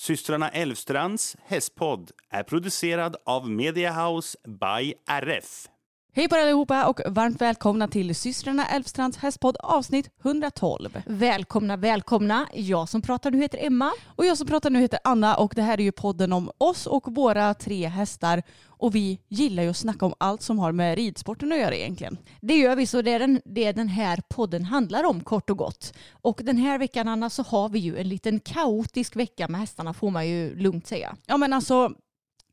Systrarna Elvstrands hästpodd är producerad av Mediahouse by RF. Hej på er allihopa och varmt välkomna till systrarna Elfstrands hästpodd avsnitt 112. Välkomna, välkomna. Jag som pratar nu heter Emma. Och jag som pratar nu heter Anna och det här är ju podden om oss och våra tre hästar. Och vi gillar ju att snacka om allt som har med ridsporten att göra egentligen. Det gör vi, så det är den, det den här podden handlar om kort och gott. Och den här veckan Anna så har vi ju en liten kaotisk vecka med hästarna får man ju lugnt säga. Ja men alltså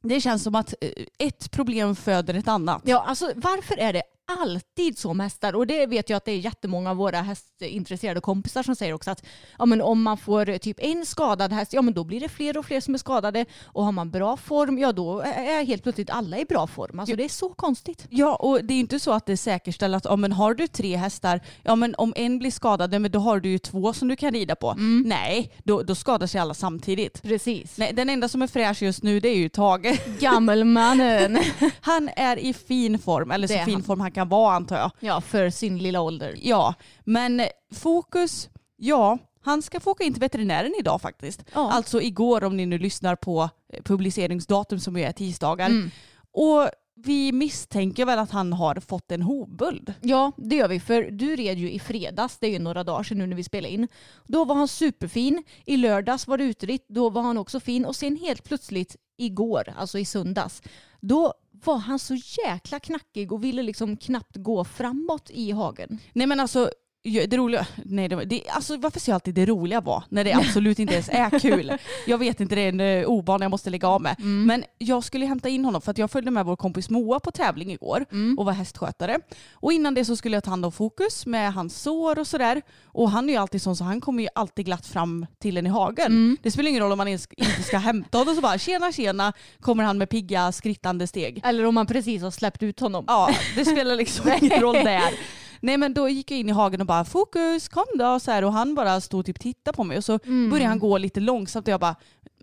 det känns som att eh, ett problem föder ett annat. Ja, alltså varför är det alltid så med hästar och det vet jag att det är jättemånga av våra hästintresserade kompisar som säger också att ja, men om man får typ en skadad häst, ja men då blir det fler och fler som är skadade och har man bra form, ja då är helt plötsligt alla i bra form. Alltså det är så konstigt. Ja och det är inte så att det är säkerställt att ja, men har du tre hästar, ja men om en blir skadad, men då har du ju två som du kan rida på. Mm. Nej, då, då skadar sig alla samtidigt. Precis. Nej, den enda som är fräsch just nu det är ju Tage. Gammelmannen. han är i fin form, eller så fin han. form han kan vara antar jag. Ja, för sin lilla ålder. Ja, men fokus, ja, han ska få åka in till veterinären idag faktiskt. Ja. Alltså igår om ni nu lyssnar på publiceringsdatum som är tisdagar. Mm. Och vi misstänker väl att han har fått en hovböld. Ja, det gör vi. För du red ju i fredags, det är ju några dagar sedan nu när vi spelade in. Då var han superfin. I lördags var det utritt, då var han också fin. Och sen helt plötsligt igår, alltså i söndags, då var han så jäkla knackig och ville liksom knappt gå framåt i hagen. Nej men alltså det roliga, nej det, det, alltså varför säger jag alltid det roliga var när det absolut inte ens är kul? Jag vet inte, det är en uh, ovana jag måste lägga av med. Mm. Men jag skulle hämta in honom för att jag följde med vår kompis Moa på tävling igår mm. och var hästskötare. Och innan det så skulle jag ta hand om fokus med hans sår och sådär. Och han är ju alltid sån så han kommer ju alltid glatt fram till en i hagen. Mm. Det spelar ingen roll om man inte ska hämta honom så bara tjena tjena kommer han med pigga skrittande steg. Eller om man precis har släppt ut honom. Ja, det spelar liksom ingen roll där. Nej men då gick jag in i hagen och bara fokus, kom då. Så här, och han bara stod och typ tittade på mig och så mm. började han gå lite långsamt och jag bara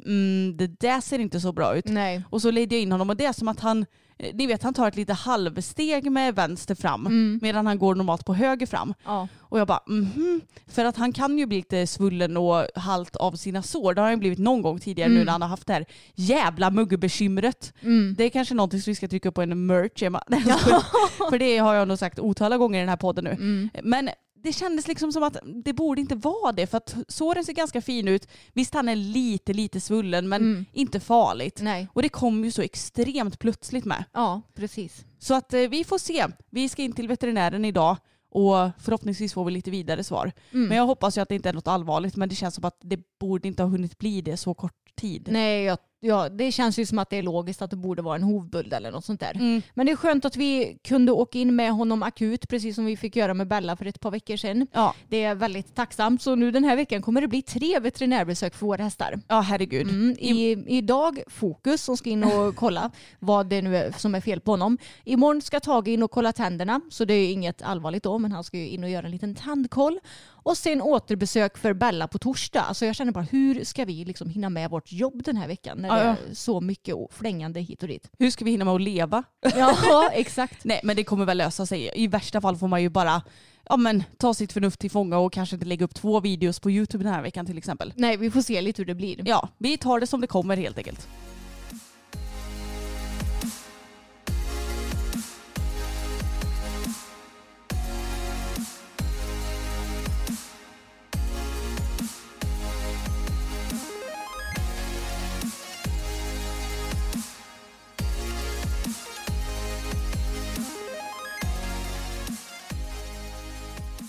mm, det där ser inte så bra ut. Nej. Och så ledde jag in honom och det är som att han Eh, ni vet han tar ett lite halvsteg med vänster fram mm. medan han går normalt på höger fram. Ja. Och jag bara mhm. För att han kan ju bli lite svullen och halt av sina sår. Det har han blivit någon gång tidigare mm. nu när han har haft det här jävla muggbekymret. Mm. Det är kanske någonting som vi ska trycka på en merch Emma. Ja. för det har jag nog sagt otaliga gånger i den här podden nu. Mm. Men det kändes liksom som att det borde inte vara det för att såren ser ganska fin ut. Visst han är lite lite svullen men mm. inte farligt. Nej. Och det kom ju så extremt plötsligt med. Ja, precis. Så att eh, vi får se. Vi ska in till veterinären idag och förhoppningsvis får vi lite vidare svar. Mm. Men jag hoppas ju att det inte är något allvarligt men det känns som att det borde inte ha hunnit bli det så kort tid. Nej, jag ja, det känns ju som att det är logiskt att det borde vara en hovböld eller något sånt där. Mm. Men det är skönt att vi kunde åka in med honom akut, precis som vi fick göra med Bella för ett par veckor sedan. Ja. Det är väldigt tacksamt. Så nu den här veckan kommer det bli tre veterinärbesök för våra hästar. Ja, herregud. Mm. I, idag Fokus som ska in och kolla vad det nu är som är fel på honom. Imorgon ska Tage in och kolla tänderna, så det är inget allvarligt då, men han ska ju in och göra en liten tandkoll. Och sen återbesök för Bella på torsdag. Alltså jag känner bara hur ska vi liksom hinna med vårt jobb den här veckan när det är så mycket flängande hit och dit. Hur ska vi hinna med att leva? Ja exakt. Nej men det kommer väl lösa sig. I värsta fall får man ju bara ja, men, ta sitt förnuft till fånga och kanske inte lägga upp två videos på YouTube den här veckan till exempel. Nej vi får se lite hur det blir. Ja, vi tar det som det kommer helt enkelt.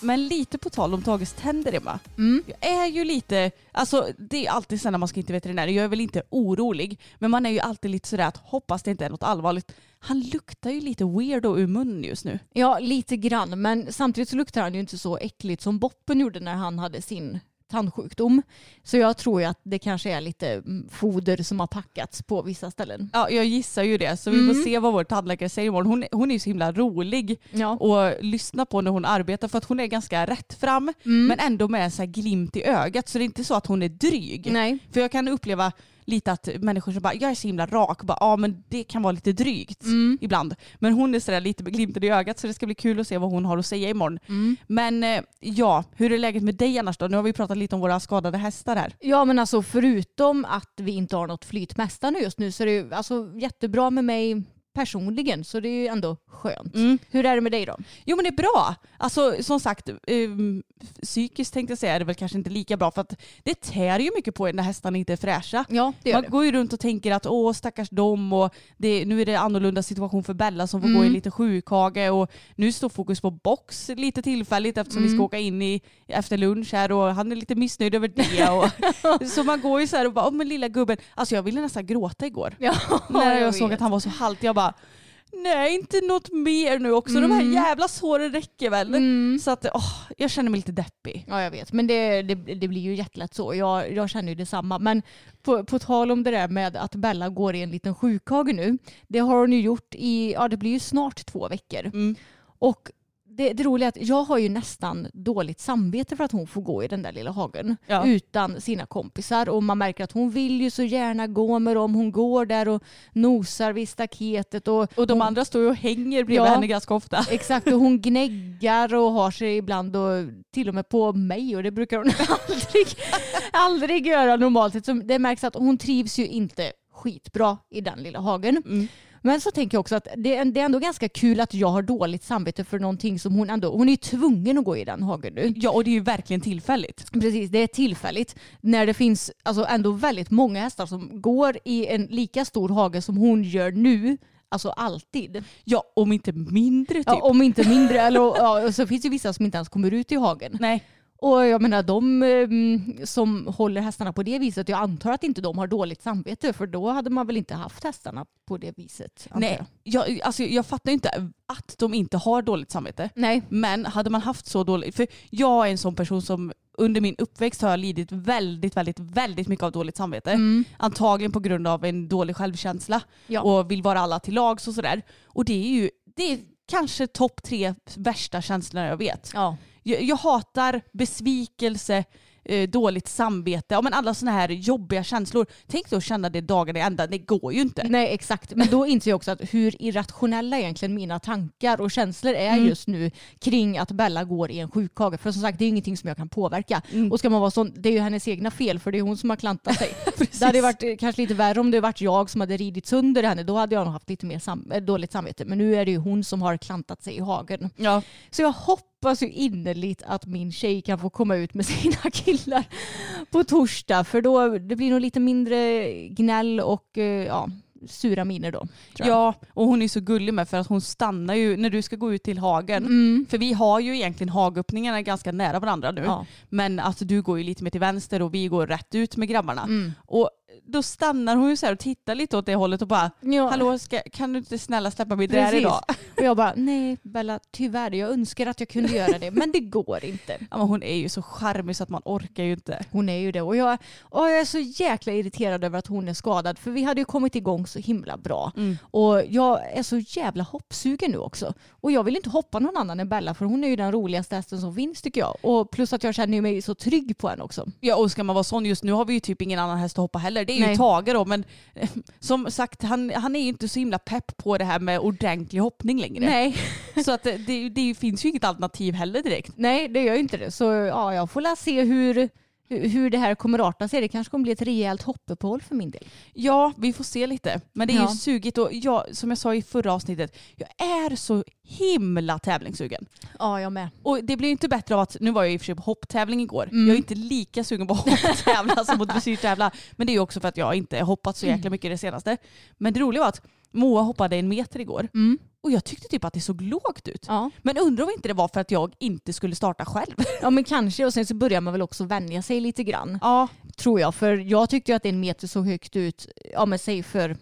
Men lite på tal om Tages tänder Emma. Mm. Jag är ju lite, alltså det är alltid så när man ska in till veterinär, jag är väl inte orolig. Men man är ju alltid lite sådär att hoppas det inte är något allvarligt. Han luktar ju lite weirdo ur munnen just nu. Ja, lite grann. Men samtidigt så luktar han ju inte så äckligt som Boppen gjorde när han hade sin tandsjukdom. Så jag tror ju att det kanske är lite mm, foder som har packats på vissa ställen. Ja, jag gissar ju det. Så vi Mm. får se vad vår tandläkare säger imorgon. Hon, hon är ju så himla rolig Ja. att lyssna på när hon arbetar för att hon är ganska rätt fram Mm. men ändå med så här glimt i ögat. Så det är inte så att hon är dryg. Nej. För jag kan uppleva lite att människor som bara, jag är så himla rak, bara, ja men det kan vara lite drygt Mm. ibland. Men hon är sådär lite med glimten i ögat så det ska bli kul att se vad hon har att säga imorgon. Mm. Men eh, ja, hur är läget med dig annars då? Nu har vi pratat lite om våra skadade hästar här. Ja men alltså förutom att vi inte har något flyt med hästarna just nu så är det ju alltså, jättebra med mig personligen så det är ju ändå skönt. Mm. Hur är det med dig då? Jo men det är bra. Alltså som sagt, um, psykiskt tänkte jag säga är det väl kanske inte lika bra för att det tär ju mycket på en när hästarna inte är fräscha. Ja det Man det. går ju runt och tänker att åh stackars dem och det, nu är det annorlunda situation för Bella som får Mm. gå i lite sjukhage och nu står fokus på box lite tillfälligt eftersom vi ska Mm. åka in i, efter lunch här och han är lite missnöjd över det. Och, så man går ju så här och bara, åh men lilla gubben, alltså jag ville nästan gråta igår. Ja, när jag, jag såg att han var så halt. Jag bara, nej inte något mer nu också. De här Mm. jävla såren räcker väl. Mm. Så att åh, jag känner mig lite deppig. Ja jag vet, men det, det, det blir ju jättelätt så. Jag, jag känner ju detsamma. Men på, på tal om det där med att Bella går i en liten sjukhage nu. Det har hon ju gjort i, ja det blir ju snart två veckor. Mm. Och det, det roliga är att jag har ju nästan dåligt samvete för att hon får gå i den där lilla hagen Ja. utan sina kompisar. Och man märker att hon vill ju så gärna gå med dem. Hon går där och nosar vid staketet. Och, Och de hon, andra står ju och hänger bredvid Ja. henne ganska ofta. Exakt, och hon gnäggar och har sig ibland och till och med på mig och det brukar hon aldrig, aldrig göra normalt. Så det märks att hon trivs ju inte skitbra i den lilla hagen. Mm. Men så tänker jag också att det är, det är ändå ganska kul att jag har dåligt samvete för någonting som hon ändå, hon är ju tvungen att gå i den hagen nu. Ja och det är ju verkligen tillfälligt. Precis, det är tillfälligt. När det finns alltså ändå väldigt många hästar som går i en lika stor hage som hon gör nu. Alltså alltid. Ja om inte mindre typ. Ja, om inte mindre. Eller, ja, så finns det vissa som inte ens kommer ut i hagen. Nej. Och jag menar de mm, som håller hästarna på det viset, jag antar att inte de har dåligt samvete för då hade man väl inte haft hästarna på det viset. Nej, jag. jag, alltså, jag fattar inte att de inte har dåligt samvete. Nej. Men hade man haft så dåligt, för jag är en sån person som under min uppväxt har jag lidit väldigt, väldigt, väldigt mycket av dåligt samvete. Mm. Antagligen på grund av en dålig självkänsla Ja. och vill vara alla till lags och sådär. Och det är ju det är kanske topp tre värsta känslorna jag vet. Ja. Jag, jag hatar besvikelse, eh, dåligt samvete, ja, men alla sådana här jobbiga känslor. Tänk då att känna det dagarna i ända, det går ju inte. Nej exakt, men då inser jag också att hur irrationella egentligen mina tankar och känslor är Mm. just nu kring att Bella går i en sjukhage. För som sagt det är ingenting som jag kan påverka. Mm. Och ska man vara sån, det är ju hennes egna fel för det är hon som har klantat sig. det hade varit eh, kanske lite värre om det varit jag som hade ridit sönder henne. Då hade jag nog haft lite mer sam- eh, dåligt samvete. Men nu är det ju hon som har klantat sig i hagen. Ja. Så jag hoppas ju innerligt att min tjej kan få komma ut med sina killar på torsdag. För då det blir nog lite mindre gnäll och eh, ja, sura miner då. ja, och hon är så gullig med för att hon stannar ju när du ska gå ut till hagen. Mm. För vi har ju egentligen hagöppningarna ganska nära varandra nu. Ja. Men alltså du går ju lite mer till vänster och vi går rätt ut med grabbarna. Mm. Och då stannar hon ju så och tittar lite åt det hållet och bara Ja. Hallå, ska, kan du inte snälla släppa mig där idag? Och jag bara, nej Bella tyvärr, jag önskar att jag kunde göra det men det går inte. Ja, men hon är ju så charmig så att man orkar ju inte. Hon är ju det och jag, och jag är så jäkla irriterad över att hon är skadad för vi hade ju kommit igång så himla bra. Mm. Och jag är så jävla hoppsugen nu också. Och jag vill inte hoppa någon annan än Bella för hon är ju den roligaste hästen som finns tycker jag. Och plus att jag känner mig så trygg på henne också. Ja och ska man vara sån just nu har vi ju typ ingen annan häst att hoppa heller. Det är ju Nej. Tage då men eh, som sagt han, han är ju inte så himla pepp på det här med ordentlig hoppning längre. Nej. Så att det, det, det finns ju inget alternativ heller direkt. Nej, det gör ju inte det. Så ja, jag får la se hur, hur det här kommer arta sig. Det kanske kommer bli ett rejält hoppuppehåll för min del. Ja, vi får se lite. Men det är Ja. ju sugigt och jag, som jag sa i förra avsnittet, jag är så himla tävlingssugen. Ja, jag med. Och det blir ju inte bättre av att, nu var jag i och för sig på hopptävling igår, Mm. jag är inte lika sugen på hopptävla som att dressyrtävla. Men det är ju också för att jag inte hoppat så jäkla mycket det senaste. Men det roliga var att Moa hoppade en meter igår. Mm. Och jag tyckte typ att det såg lågt ut. Ja. Men undrar om inte det var för att jag inte skulle starta själv. ja men kanske och sen så börjar man väl också vänja sig lite grann. Ja, Tror jag. För jag tyckte ju att en meter såg högt ut, ja men säg för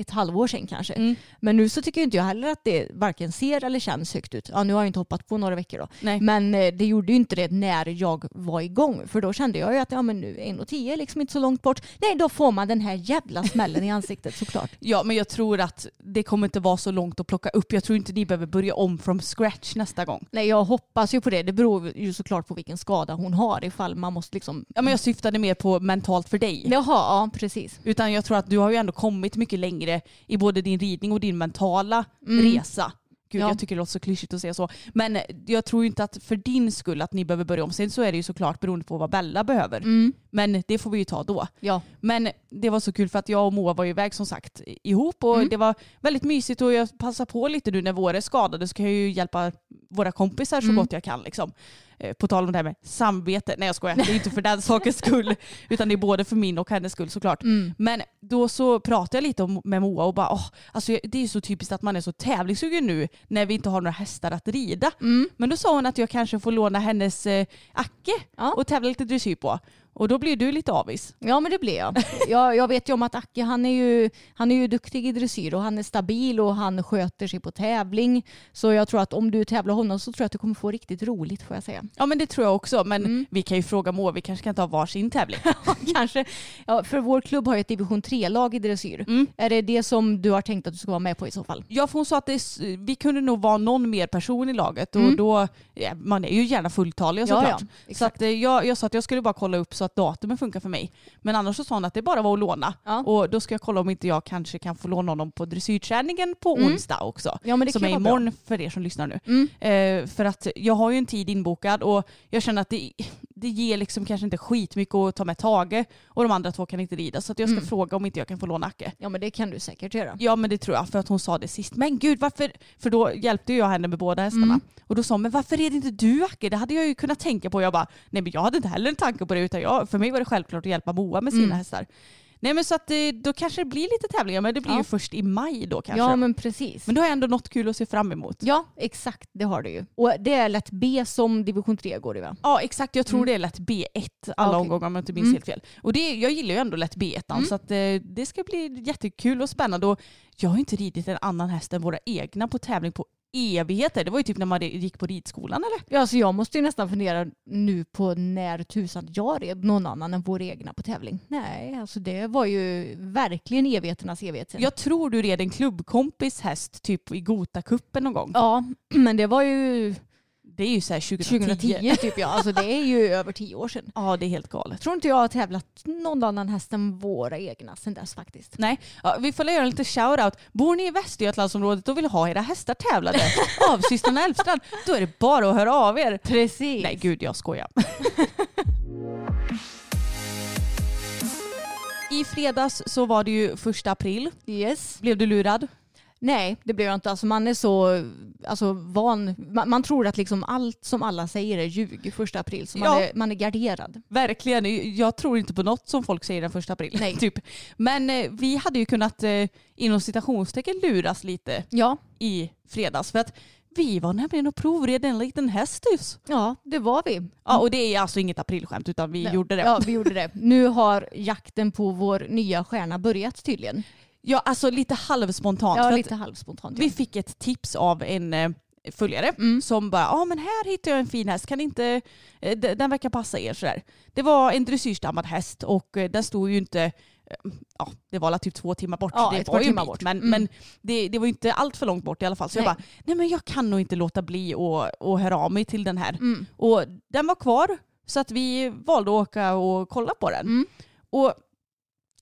ett halvår sedan kanske. Mm. Men nu så tycker inte jag heller att det varken ser eller känns högt ut. Ja nu har jag inte hoppat på några veckor då. nej. Men eh, det gjorde ju inte det när jag var igång. För då kände jag ju att ja, men nu 1,10 är liksom inte så långt bort. Nej, då får man den här jävla smällen i ansiktet såklart. Ja, men jag tror att det kommer inte vara så långt att plocka upp. Jag tror inte ni behöver börja om from scratch nästa gång. Nej, jag hoppas ju på det. Det beror ju såklart på vilken skada hon har ifall man måste liksom... Ja, men jag syftade mer på mentalt för dig. Jaha, ja precis. Utan jag tror att du har ju ändå kommit mycket längre i både din ridning och din mentala Mm. resa. Gud, Ja. jag tycker det låter så klyschigt att säga så. Men jag tror inte att för din skull att ni behöver börja om. Sen så är det ju såklart beroende på vad Bella behöver. Mm. Men det får vi ju ta då. Ja. Men det var så kul för att jag och Moa var ju iväg som sagt ihop och Mm. det var väldigt mysigt och jag passar på lite nu när våra är skadade så kan jag ju hjälpa våra kompisar så Mm. gott jag kan. Liksom. Eh, På tal om det här med samvete. Nej jag skojar, det är inte för den sakens skull utan det är både för min och hennes skull såklart. Mm. Men då så pratade jag lite om, med Moa och bara åh, alltså det är så typiskt att man är så tävlingssugen nu när vi inte har några hästar att rida. Mm. Men då sa hon att jag kanske får låna hennes eh, Acke Ja. och tävla lite dressyr på. Och då blir du lite avis. ja, men det blir jag. jag. Jag vet ju om att Acke han är, ju, han är ju duktig i dressyr och han är stabil och han sköter sig på tävling. Så jag tror att om du tävlar honom så tror jag att du kommer få riktigt roligt får jag säga. Ja men det tror jag också. Men Mm. vi kan ju fråga Moa, vi kanske kan ta varsin tävling. Kanske. Ja, för vår klubb har ju ett division 3-lag i dressyr. Mm. Är det det som du har tänkt att du ska vara med på i så fall? Ja för hon sa att det, vi kunde nog vara någon mer person i laget och Mm. då, ja, man är ju gärna fulltalig Ja, såklart. ja, så exakt. att, eh, jag, jag sa att jag skulle bara kolla upp så att datumen funkar för mig. Men annars så sa hon att det bara var att låna. Ja. Och då ska jag kolla om inte jag kanske kan få låna honom på dressyrträningen på Mm. onsdag också. Ja, men det som är vara bra. imorgon för er som lyssnar nu. Mm. Eh, för att jag har ju en tid inbokad och jag känner att det, det ger liksom kanske inte skitmycket att ta med Tage och de andra två kan inte rida. Så att jag ska Mm. fråga om inte jag kan få låna Acke. Ja men det kan du säkert göra. Ja men det tror jag för att hon sa det sist. Men gud varför? För då hjälpte jag henne med båda hästarna. Mm. Och då sa hon, men varför är det inte du Acke? Det hade jag ju kunnat tänka på. Jag bara, nej men jag hade inte heller en tanke på det utan jag, för mig var det självklart att hjälpa Moa med sina Mm. hästar. Nej men så att det, då kanske det blir lite tävlingar men det blir Ja. ju först i maj då kanske. Ja men, men precis. då har jag ändå något kul att se fram emot. Ja exakt det har du ju. Och det är lätt B som division 3 går i va? Ja exakt, jag tror Mm. det är lätt B1 alla Okej. omgångar om jag inte minns Mm. helt fel. Och det, jag gillar ju ändå lätt B1 Mm. så att, eh, det ska bli jättekul och spännande. Och jag har inte ridit en annan häst än våra egna på tävling på evigheter. Det var ju typ när man gick på ridskolan eller? Ja, så jag måste ju nästan fundera nu på när tusan jag red någon annan än vår egna på tävling. Nej, alltså det var ju verkligen evigheternas evighet. Jag tror du red en klubbkompis häst typ i Gotakuppen någon gång. Ja, men det var ju Det är ju såhär 2010. 2010 typ ja. Alltså det är ju över tio år sedan. Ja det är helt galet. Tror inte jag har tävlat någon annan häst än våra egna sedan dess faktiskt. Nej, ja, vi får göra lite shout-out. Bor ni i Västergötlandsområdet och vill ha era hästar tävlade av systrarna Elfstrand, då är det bara att höra av er. Precis. Nej gud jag skojar. I fredags så var det ju första april. Yes. Blev du lurad? Nej, det blev jag inte. Alltså man är så alltså, van. Man, man tror att liksom allt som alla säger är ljug första april. Så man, Ja. är, man är garderad. Verkligen. Jag tror inte på något som folk säger den första april. Nej. typ. Men eh, vi hade ju kunnat eh, inom citationstecken luras lite Ja, i fredags. För att vi var nämligen och provred en liten hästhus. ja det var vi. Ja, och det är alltså inget aprilskämt utan vi Nej. gjorde det. Ja, vi gjorde det. Nu har jakten på vår nya stjärna börjat tydligen. Ja, alltså lite halvspontant. Ja, lite halvspontant. vi Ja. fick ett tips av en eh, följare Mm. som bara, ja men här hittar jag en fin häst, kan inte, eh, den verkar passa er sådär. Det var en dressyrstammad häst och eh, den stod ju inte, ja det var typ två timmar bort. Ja, det var ju en bit, bort. Men, Mm. men det, det var inte allt för långt bort i alla fall. Så jag Nej. bara, nej men jag kan nog inte låta bli att höra av mig till den här. Mm. Och den var kvar så att vi valde att åka och kolla på den. Mm. Och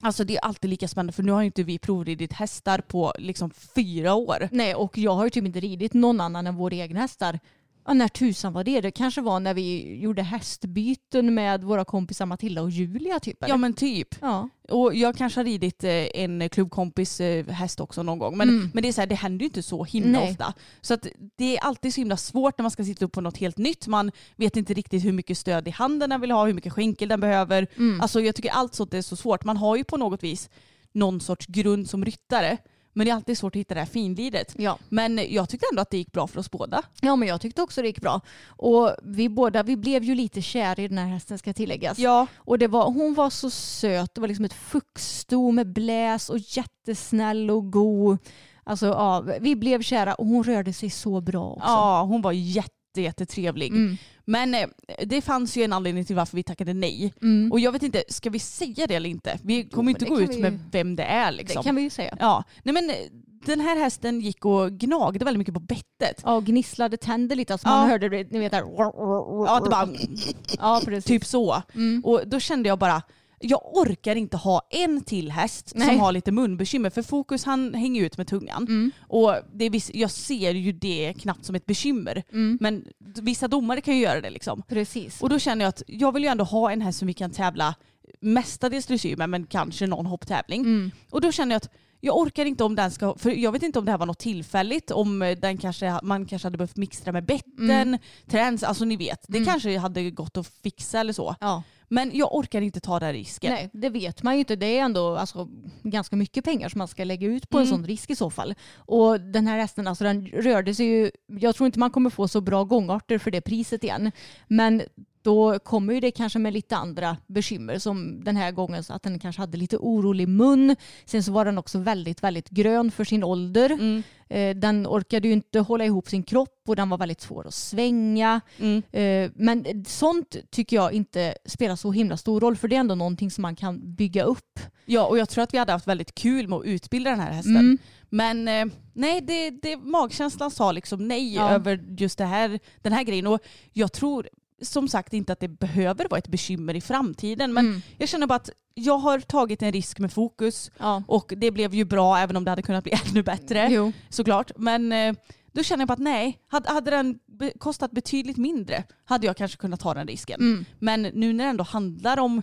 Alltså det är alltid lika spännande för nu har ju inte vi provridit hästar på liksom fyra år. Nej, och jag har ju typ inte ridit någon annan än våra egna hästar. Ja, när tusan var det? Det kanske var när vi gjorde hästbyten med våra kompisar Matilda och Julia typ. Eller? Ja men typ. ja. Och jag kanske har ridit eh, en klubbkompis eh, häst också någon gång. Men, Mm. men det är så här, det händer ju inte så himla Nej. ofta. Så att det är alltid så himla svårt när man ska sitta upp på något helt nytt. Man vet inte riktigt hur mycket stöd i handen den vill ha, hur mycket skänkel den behöver. Mm. Alltså jag tycker allt sånt är så svårt. Man har ju på något vis någon sorts grund som ryttare. Men det är alltid svårt att hitta det här finliret. Ja. Men jag tyckte ändå att det gick bra för oss båda. ja, men jag tyckte också det gick bra. Och vi båda, vi blev ju lite kära i den här hästen ska tilläggas. Ja, Och det var, hon var så söt, det var liksom ett fuxsto med bläs och jättesnäll och god. Alltså ja, vi blev kära och hon rörde sig så bra också. ja hon var jätte, jättetrevlig. Mm. Men eh, det fanns ju en anledning till varför vi tackade nej. Mm. Och jag vet inte, ska vi säga det eller inte? Vi kommer inte det gå ut vi- med vem det är liksom. Det kan vi ju säga. Ja, nej men eh, den här hästen gick och gnagde väldigt mycket på bettet. Ja, och gnisslade tänder lite. Alltså Ja. Man hörde det, ni vet där. Ja, det bara, Ja, precis. typ så. Mm. Och då kände jag bara, jag orkar inte ha en till häst Nej. som har lite munbekymmer. För Fokus han hänger ut med tungan. Mm. Och det är viss, jag ser ju det knappt som ett bekymmer. Mm. Men vissa domare kan ju göra det liksom. Precis. Och då känner jag att jag vill ju ändå ha en häst som vi kan tävla mestadels dressyr med men kanske någon hopptävling. Mm. Och då känner jag att jag orkar inte om den ska, för jag vet inte om det här var något tillfälligt, om eh, den kanske, man kanske hade behövt mixtra med betten, Mm. träns, alltså ni vet. Det Mm. kanske hade gått att fixa eller så. Ja. Men jag orkar inte ta den risken. Nej, det vet man ju inte. Det är ändå alltså, ganska mycket pengar som man ska lägga ut på en Mm. sån risk i så fall. Och den här hästen, alltså den rörde sig ju, jag tror inte man kommer få så bra gångarter för det priset igen. Men då kommer ju det kanske med lite andra bekymmer som den här gången så att den kanske hade lite orolig mun. Sen så var den också väldigt, väldigt grön för sin ålder. Mm. Eh, Den orkade ju inte hålla ihop sin kropp och den var väldigt svår att svänga. Mm. Eh, Men sånt tycker jag inte spelar så himla stor roll för det är ändå någonting som man kan bygga upp. Ja, och jag tror att vi hade haft väldigt kul med att utbilda den här hästen. Mm. Men eh, nej, det, det, magkänslan sa liksom nej Ja. över just det här, den här grejen. Och jag tror som sagt inte att det behöver vara ett bekymmer i framtiden. Men Mm. jag känner bara att jag har tagit en risk med fokus Ja. och det blev ju bra även om det hade kunnat bli ännu bättre Jo. såklart. Men eh, då känner jag bara att nej, hade, hade den kostat betydligt mindre hade jag kanske kunnat ta den risken. Mm. Men nu när det ändå handlar om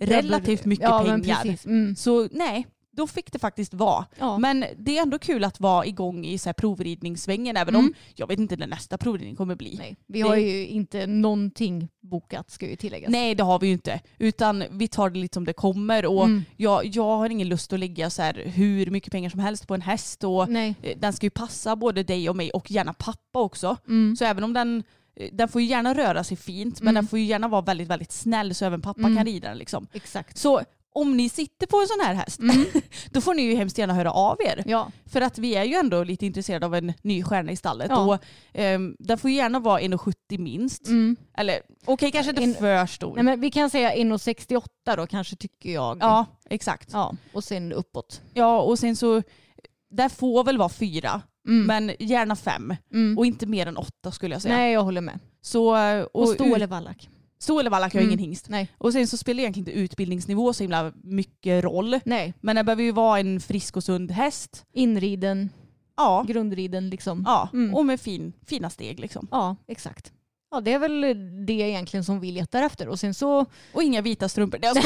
relativt mycket ja, pengar. Mm. så nej, då fick det faktiskt vara. Ja. Men det är ändå kul att vara igång i så här provridningssvängen även Mm. om jag vet inte när nästa provridning kommer bli. Nej, vi har ju inte någonting bokat ska ju tilläggas. Nej det har vi ju inte. Utan vi tar det lite som det kommer. Och Mm. jag, jag har ingen lust att lägga så här hur mycket pengar som helst på en häst. Och Nej. eh, den ska ju passa både dig och mig och gärna pappa också. Mm. Så även om den eh, den får ju gärna röra sig fint men Mm. den får ju gärna vara väldigt väldigt snäll så även pappa Mm. kan rida den. Liksom. Exakt. Så om ni sitter på en sån här häst Mm. då får ni ju hemskt gärna höra av er. Ja. För att vi är ju ändå lite intresserade av en ny stjärna i stallet. Ja. Och, ehm, den får ju gärna vara 1,70 minst. Mm. Eller okej, kanske inte En- för stor. Nej, men vi kan säga 1,68 då kanske tycker jag. Ja, exakt. Ja. ja. Och sen uppåt. och sen så, där får väl vara fyra, Mm. men gärna fem. Mm. Och inte mer än åtta skulle jag säga. Nej, jag håller med. Så, eh, och, Och stå eller vallack. Stå eller vallack, jag har Mm. ingen hingst. Nej. Och sen så spelar egentligen inte utbildningsnivå så himla mycket roll. Nej. Men det behöver ju vara en frisk och sund häst. Inriden, Ja, grundriden liksom. ja. Mm. och med fin, fina steg liksom. Ja, exakt. Ja, det är väl det egentligen som vi letar efter. Och sen, så, Och inga vita strumpor. Jag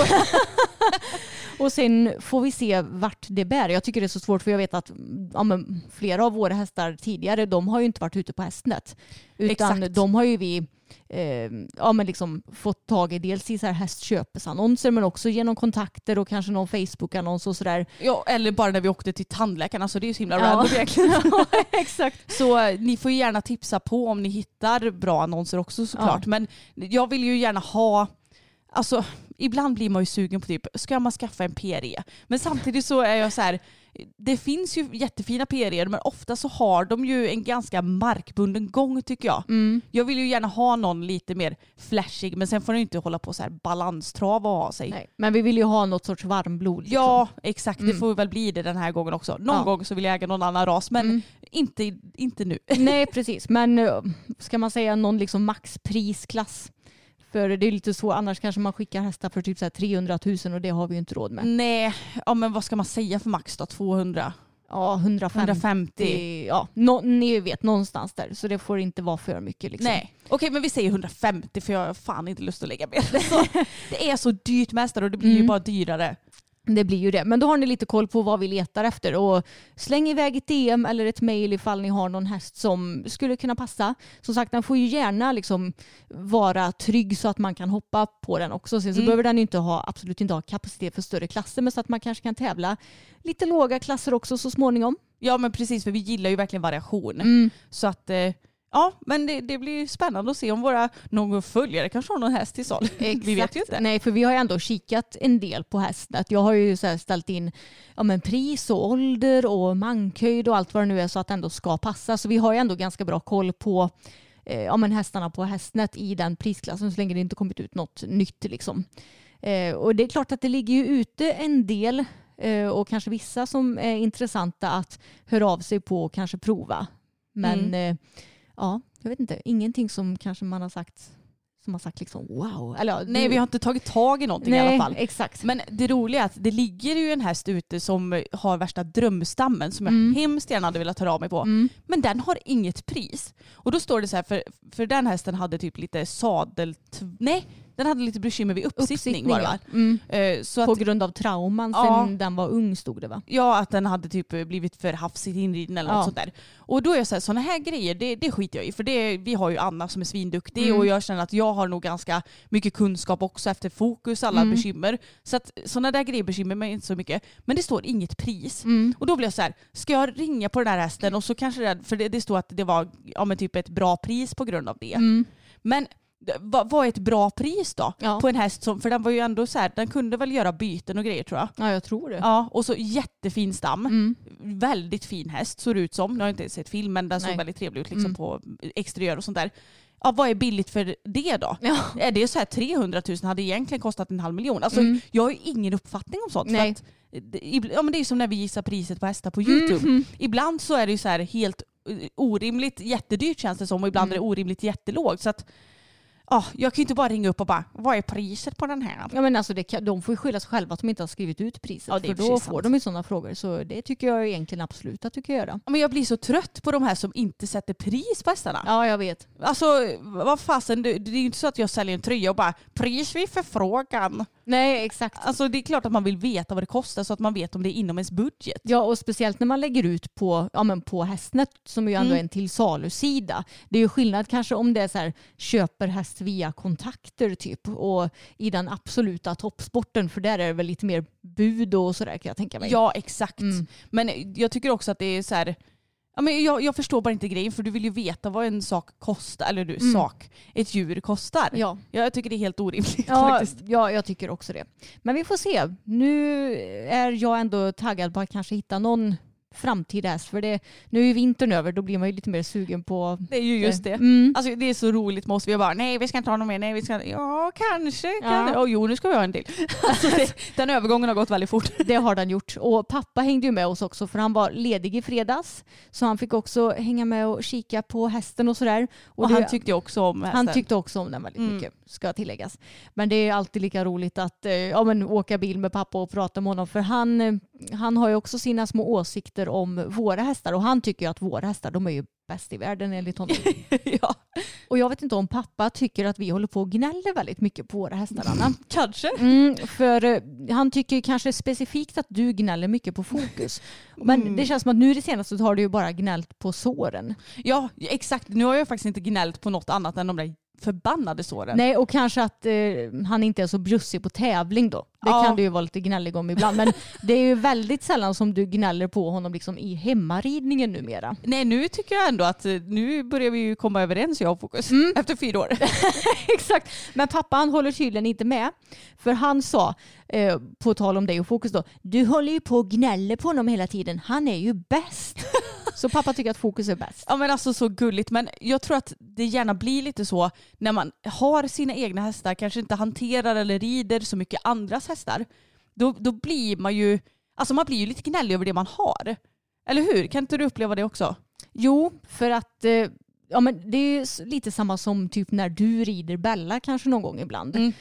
och sen får vi se vart det bär. Jag tycker det är så svårt för jag vet att ja, flera av våra hästar tidigare de har ju inte varit ute på hästnät. Utan Exakt. de har ju vi eh, ja, men liksom fått tag i dels i så här hästköpesannonser men också genom kontakter och kanske någon Facebook-annons och sådär. Ja, eller bara när vi åkte till tandläkaren. Alltså det är ju så himla Ja. random egentligen. exakt. Så eh, ni får ju gärna tipsa på om ni hittar bra annonser också såklart. Men jag vill ju gärna ha, alltså ibland blir man ju sugen på typ, ska man skaffa en PRE? Men samtidigt så är jag så här, det finns ju jättefina PRE men ofta så har de ju en ganska markbunden gång tycker jag. Mm. Jag vill ju gärna ha någon lite mer flashig men sen får den inte hålla på så här balanstrav och ha sig. Nej. Men vi vill ju ha något sorts varmblod. Liksom. Ja, exakt. Det Mm. får väl bli det den här gången också. Någon Ja. gång så vill jag äga någon annan ras, men Mm. inte, inte nu. Nej precis, men eh, ska man säga någon liksom maxprisklass? För det är lite så, annars kanske man skickar hästar för typ så här 300 000 och det har vi ju inte råd med. Nej, ja, men vad ska man säga för max då? 200? Ja, 150. 150? Ja, nå- ni vet någonstans där. Så det får inte vara för mycket. Liksom. Nej. Okej, men vi säger 150 för jag har fan inte lust att lägga mer. Det är så dyrt med hästar och det blir ju Mm. bara dyrare. Det blir ju det. Men då har ni lite koll på vad vi letar efter. Och släng iväg ett DM eller ett mail ifall ni har någon häst som skulle kunna passa. Som sagt, den får ju gärna liksom vara trygg så att man kan hoppa på den också. Sen så mm. behöver den inte ha, absolut inte ha kapacitet för större klasser men så att man kanske kan tävla lite låga klasser också så småningom. Ja men precis för vi gillar ju verkligen variation. Mm. Så att eh, Ja, men det, det, blir spännande att se om våra någon följare kanske har någon häst till salu. Vi vet ju inte. Nej, för vi har ju ändå kikat en del på hästet. Jag har ju så ställt in ja, men pris och ålder och mankhöjd och allt vad det nu är så att det ändå ska passa. Så vi har ju ändå ganska bra koll på eh, ja, men hästarna på Hästnet i den prisklassen så länge det inte kommit ut något nytt. Liksom. Eh, och det är klart att det ligger ju ute en del eh, och kanske vissa som är intressanta att höra av sig på och kanske prova. Men mm. Ja, jag vet inte, ingenting som kanske man har sagt som har sagt liksom wow. Eller, Nej vi har inte tagit tag i någonting Nej, i alla fall. Exakt. Men det roliga är att det ligger ju en häst ute som har värsta drömstammen som jag mm. hemskt gärna hade velat höra av mig på. Mm. Men den har inget pris. Och då står det så här, för, för den hästen hade typ lite sadel... Nej, den hade lite bekymmer vid uppsittning, var det va? Mm. Uh, så På att, grund av trauman ja, sen den var ung stod det va? Ja, att den hade typ blivit för hafsigt inriden eller ja. något sånt där. Och då är jag så här, sådana här grejer det, det skiter jag i. För det, vi har ju Anna som är svinduktig mm. och jag känner att jag har nog ganska mycket kunskap också efter fokus, alla mm. bekymmer. Så att sådana där grejer bekymrar mig inte så mycket. Men det står inget pris. Mm. Och då blir jag så här, ska jag ringa på den här hästen och så kanske det, för det, det står att det var ja, men typ ett bra pris på grund av det. Mm. Men vad är ett bra pris då? Ja. På en häst som, för den var ju ändå så här, den kunde väl göra byten och grejer tror jag. Ja jag tror det. Ja och så jättefin stam. Mm. Väldigt fin häst såg det ut som. Nu har jag inte sett film men den såg Nej. väldigt trevlig ut liksom mm. på exteriör och sånt där. Ja, vad är billigt för det då? Ja. Är det så här 300 000 hade egentligen kostat en halv miljon? Alltså, mm. Jag har ju ingen uppfattning om sånt. Nej. Att, ja, men det är som när vi gissar priset på hästar på YouTube. Mm. Ibland så är det ju så här helt orimligt jättedyrt känns det som och ibland mm. är det orimligt jättelågt. Så att, oh, jag kan ju inte bara ringa upp och bara, vad är priset på den här? Ja men alltså det, de får ju skylla sig själva att de inte har skrivit ut priset. Ja, för då får sant. de ju sådana frågor. Så det tycker jag egentligen absolut att du kan göra. Men jag blir så trött på de här som inte sätter pris på hästarna. Ja jag vet. Alltså vad fasen, det, det är ju inte så att jag säljer en tröja och bara, pris vid förfrågan. Nej exakt. Alltså det är klart att man vill veta vad det kostar så att man vet om det är inom ens budget. Ja och speciellt när man lägger ut på, ja, men på Hästnet som ju ändå mm. är en till salu-sida. Det är ju skillnad kanske om det är så här köper häst via kontakter typ och i den absoluta toppsporten för där är det väl lite mer bud och sådär kan jag tänka mig. Ja exakt. Mm. Men jag tycker också att det är så här Ja, men jag, jag förstår bara inte grejen för du vill ju veta vad en sak kostar, eller du, mm. sak, ett djur kostar. Ja. Jag tycker det är helt orimligt ja, faktiskt. Ja, jag tycker också det. Men vi får se. Nu är jag ändå taggad på att kanske hitta någon framtida häst. För det, nu är ju vintern över, då blir man ju lite mer sugen på... Det är ju just det. Mm. Alltså, det är så roligt med oss. Vi bara, nej vi ska inte ha någon mer, nej vi ska Ja, kanske. Ja. kanske. Oh, jo, nu ska vi ha en till. Alltså, det, den övergången har gått väldigt fort. Det har den gjort. Och pappa hängde ju med oss också för han var ledig i fredags. Så han fick också hänga med och kika på hästen och sådär. Och, och det, han tyckte också om hästen. Han tyckte också om den väldigt mm. mycket, ska tilläggas. Men det är alltid lika roligt att eh, ja, men, åka bil med pappa och prata med honom. För han, eh, han har ju också sina små åsikter om våra hästar och han tycker ju att våra hästar de är ju bäst i världen enligt honom. ja. Och jag vet inte om pappa tycker att vi håller på och gnäller väldigt mycket på våra hästar Anna. kanske. Mm, för uh, han tycker kanske specifikt att du gnäller mycket på fokus. Men mm. det känns som att nu det senaste så har du ju bara gnällt på såren. Ja exakt. Nu har jag faktiskt inte gnällt på något annat än de där förbannade såren. Nej och kanske att eh, han inte är så bjussig på tävling då. Det ja. kan du ju vara lite gnällig om ibland. Men det är ju väldigt sällan som du gnäller på honom liksom i hemmaridningen numera. Nej nu tycker jag ändå att eh, nu börjar vi ju komma överens jag och Fokus. Mm. Efter fyra år. Exakt. Men pappa han håller tydligen inte med. För han sa, eh, på tal om dig och Fokus då, du håller ju på och gnäller på honom hela tiden. Han är ju bäst. Så pappa tycker att fokus är bäst. Ja men alltså så gulligt. Men jag tror att det gärna blir lite så när man har sina egna hästar, kanske inte hanterar eller rider så mycket andras hästar. Då, då blir man ju, alltså man blir ju lite gnällig över det man har. Eller hur? Kan inte du uppleva det också? Jo, för att eh, ja, men det är lite samma som typ när du rider Bella kanske någon gång ibland. Mm.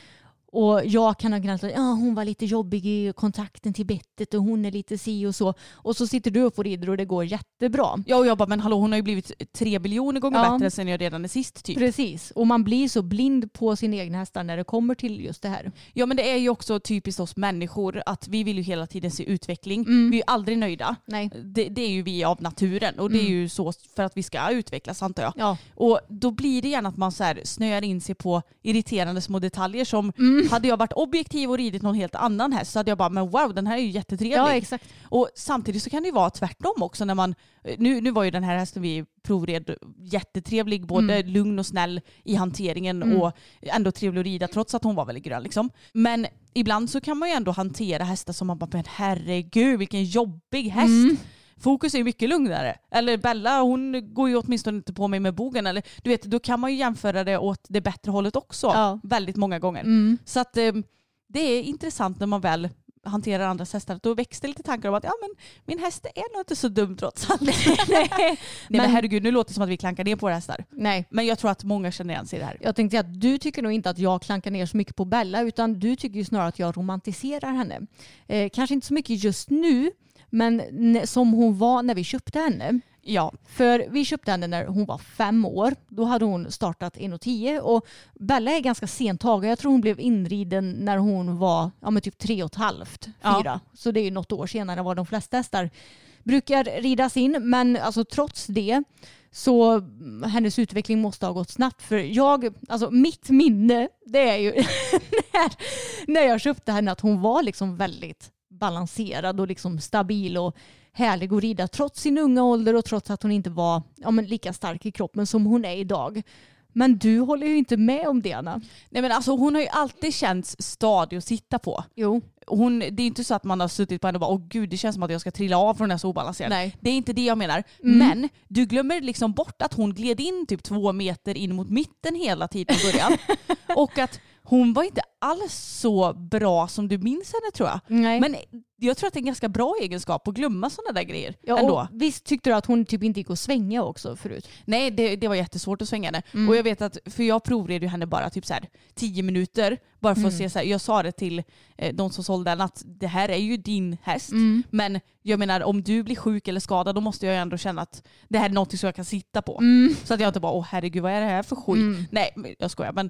Och jag kan ha gnällt att ja, hon var lite jobbig i kontakten till bettet och hon är lite si och så. Och så sitter du och rider och det går jättebra. Ja och jag bara, men hallå hon har ju blivit tre biljoner gånger ja. bättre sen jag redan är sist typ. Precis, och man blir så blind på sin egna hästar när det kommer till just det här. Ja men det är ju också typiskt oss människor att vi vill ju hela tiden se utveckling. Mm. Vi är ju aldrig nöjda. Nej. Det, det, är ju vi av naturen och det mm. är ju så för att vi ska utvecklas antar jag. Ja. Och då blir det gärna att man så här snöar in sig på irriterande små detaljer som mm. Hade jag varit objektiv och ridit någon helt annan häst så hade jag bara men wow den här är ju jättetrevlig. Ja, exakt. Och samtidigt så kan det ju vara tvärtom också när man, nu, nu var ju den här hästen vi provred jättetrevlig, både mm. lugn och snäll i hanteringen mm. och ändå trevlig att rida trots att hon var väldigt grön. Liksom. Men ibland så kan man ju ändå hantera hästar som man bara, men herregud vilken jobbig häst. Mm. Fokus är mycket lugnare. Eller Bella hon går ju åtminstone inte på mig med bogen. Eller, du vet, då kan man ju jämföra det åt det bättre hållet också. Ja. Väldigt många gånger. Mm. Så att eh, det är intressant när man väl hanterar andras hästar. Då det lite tankar om att ja, men min häst är nog inte så dum trots allt. Nej, Nej men, men herregud, nu låter det som att vi klankar ner på våra hästar. Nej. Men jag tror att många känner igen sig i det här. Jag tänkte att du tycker nog inte att jag klankar ner så mycket på Bella utan du tycker ju snarare att jag romantiserar henne. Eh, kanske inte så mycket just nu men som hon var när vi köpte henne. Ja. För vi köpte henne när hon var fem år. Då hade hon startat 1,10 och Bella är ganska sent tagen. Jag tror hon blev inriden när hon var ja, men typ tre och ett halvt, fyra. Ja. Så det är ju något år senare än vad de flesta hästar brukar ridas in. Men alltså trots det så hennes utveckling måste ha gått snabbt. För jag, alltså mitt minne, det är ju när, när jag köpte henne att hon var liksom väldigt balanserad och liksom stabil och härlig att rida trots sin unga ålder och trots att hon inte var ja, men lika stark i kroppen som hon är idag. Men du håller ju inte med om det Anna. Nej men alltså hon har ju alltid känts stadig att sitta på. Jo. Hon, det är inte så att man har suttit på henne och bara åh gud det känns som att jag ska trilla av från den här så obalanserad. Nej. Det är inte det jag menar. Mm. Men du glömmer liksom bort att hon gled in typ två meter in mot mitten hela tiden i början. och att hon var inte alls så bra som du minns henne tror jag. Nej. Men jag tror att det är en ganska bra egenskap att glömma sådana där grejer. Ja, ändå. visst tyckte du att hon typ inte gick att svänga också förut? Nej, det, det var jättesvårt att svänga henne. Mm. Och jag vet att, för jag provred ju henne bara typ så här tio minuter. Bara för mm. att se så här, jag sa det till eh, de som sålde den att det här är ju din häst. Mm. Men jag menar om du blir sjuk eller skadad då måste jag ju ändå känna att det här är något som jag kan sitta på. Mm. Så att jag inte bara åh herregud vad är det här för skit. Mm. Nej jag skojar men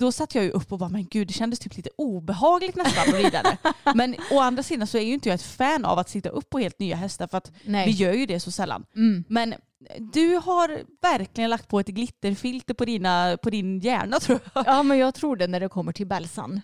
då satt jag ju upp och bara, men gud det kändes typ lite obehagligt nästan att rida det. Men å andra sidan så är ju inte jag ett fan av att sitta upp på helt nya hästar för att Nej. vi gör ju det så sällan. Mm. Men du har verkligen lagt på ett glitterfilter på, dina, på din hjärna tror jag. Ja men jag tror det när det kommer till Belsan.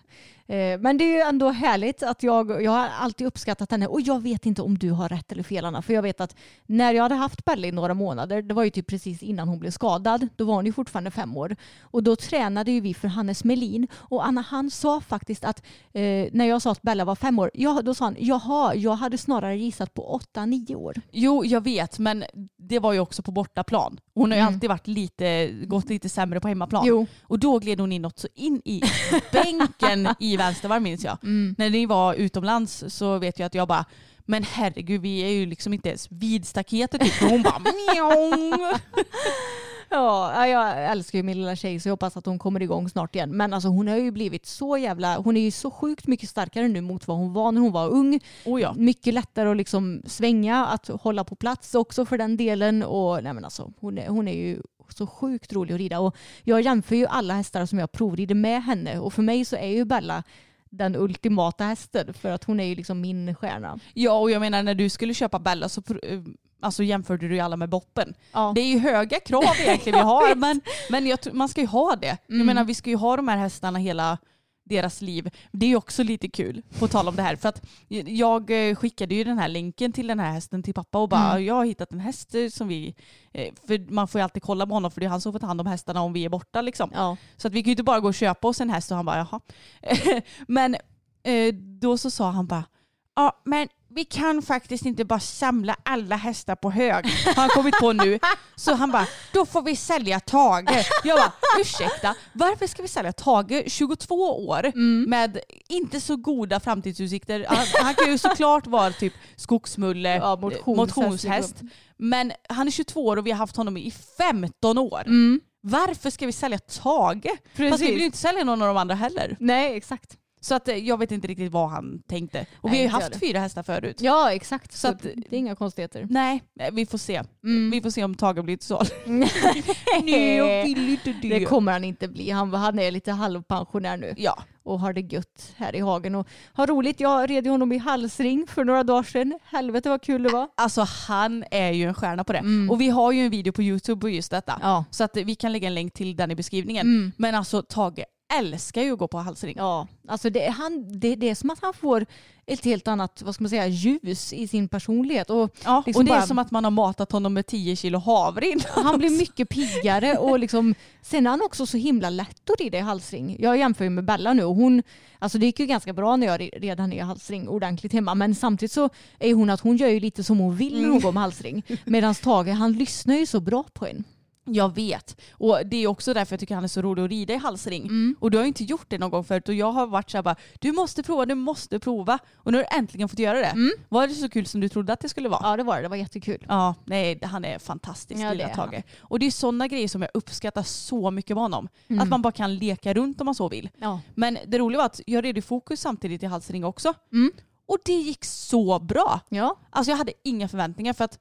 Eh, men det är ju ändå härligt att jag, jag har alltid uppskattat henne och jag vet inte om du har rätt eller fel Anna. För jag vet att när jag hade haft Belle i några månader, det var ju typ precis innan hon blev skadad, då var hon ju fortfarande fem år. Och då tränade ju vi för Hannes Melin och Anna han sa faktiskt att eh, när jag sa att Bella var fem år, ja, då sa han jaha, jag hade snarare gissat på åtta, nio år. Jo, jag vet, men det var ju också på bortaplan. Hon har ju mm. alltid varit lite, gått lite sämre på hemmaplan. Jo. Och då gled hon in något så in i bänken i vänstervarv minns jag. Mm. När ni var utomlands så vet jag att jag bara men herregud vi är ju liksom inte ens vid staketet typ. Och hon bara mjong. Ja, jag älskar ju min lilla tjej så jag hoppas att hon kommer igång snart igen. Men alltså hon har ju blivit så jävla, hon är ju så sjukt mycket starkare nu mot vad hon var när hon var ung. Oh ja. Mycket lättare att liksom svänga, att hålla på plats också för den delen. Och nej men alltså hon är, hon är ju så sjukt rolig att rida. Och jag jämför ju alla hästar som jag provrider med henne och för mig så är ju Bella den ultimata hästen för att hon är ju liksom min stjärna. Ja och jag menar när du skulle köpa Bella så eh, alltså, jämförde du ju alla med Boppen. Ja. Det är ju höga krav egentligen vi har men, men jag, man ska ju ha det. Mm. Jag menar vi ska ju ha de här hästarna hela deras liv. Det är också lite kul, på tal om det här. För att jag eh, skickade ju den här länken till den här hästen till pappa och bara mm. jag har hittat en häst eh, som vi... Eh, för man får ju alltid kolla på honom för det är han som får ta hand om hästarna om vi är borta liksom. Ja. Så att vi kan ju inte bara gå och köpa oss en häst och han bara jaha. Men då så sa han bara ja men vi kan faktiskt inte bara samla alla hästar på hög. Har han kommit på nu. Så han bara, då får vi sälja Tage. Jag bara, ursäkta, varför ska vi sälja Tage, 22 år, mm. med inte så goda framtidsutsikter. Han, han kan ju såklart vara typ skogsmulle, ja, motionshäst. motionshäst. Men han är 22 år och vi har haft honom i 15 år. Mm. varför ska vi sälja Tage? Precis. Fast vi vill ju inte sälja någon av de andra heller. Nej exakt. Så att eh, jag vet inte riktigt vad han tänkte. Och nej, vi har ju haft fyra hästar förut. Ja exakt. Så, så att, det är inga konstigheter. Nej, vi får se. Mm. Vi får se om Tage blir till salu. nej, jag vill inte det. Det kommer han inte bli. Han, han är lite halvpensionär nu. Ja och har det gött här i hagen och har roligt. Jag red honom i halsring för några dagar sedan. Helvete vad kul det var. Alltså han är ju en stjärna på det. Mm. Och vi har ju en video på YouTube på just detta. Ja. Så att vi kan lägga en länk till den i beskrivningen. Mm. Men alltså Tage älskar ju att gå på halsring. Ja, alltså det, han, det, det är som att han får ett helt annat vad ska man säga, ljus i sin personlighet. Och, ja, liksom och det bara, är som att man har matat honom med 10 kilo havre Han blir mycket piggare och liksom, sen är han också så himla lätt att rida i halsring. Jag jämför ju med Bella nu och hon, alltså det gick ju ganska bra när jag red henne i halsring ordentligt hemma men samtidigt så är hon att hon gör ju lite som hon vill när hon mm. går med halsring. Medan Tage han lyssnar ju så bra på en. Jag vet. Och det är också därför jag tycker han är så rolig att rida i halsring. Mm. Och du har ju inte gjort det någon gång förut och jag har varit så här bara du måste prova, du måste prova. Och nu har du äntligen fått göra det. Mm. Var det så kul som du trodde att det skulle vara? Ja det var det, det var jättekul. Ja, nej han är fantastisk ja, lilla Tage. Och det är sådana grejer som jag uppskattar så mycket med honom. Mm. Att man bara kan leka runt om man så vill. Ja. Men det roliga var att jag red i fokus samtidigt i halsring också. Mm. Och det gick så bra. Ja. Alltså jag hade inga förväntningar för att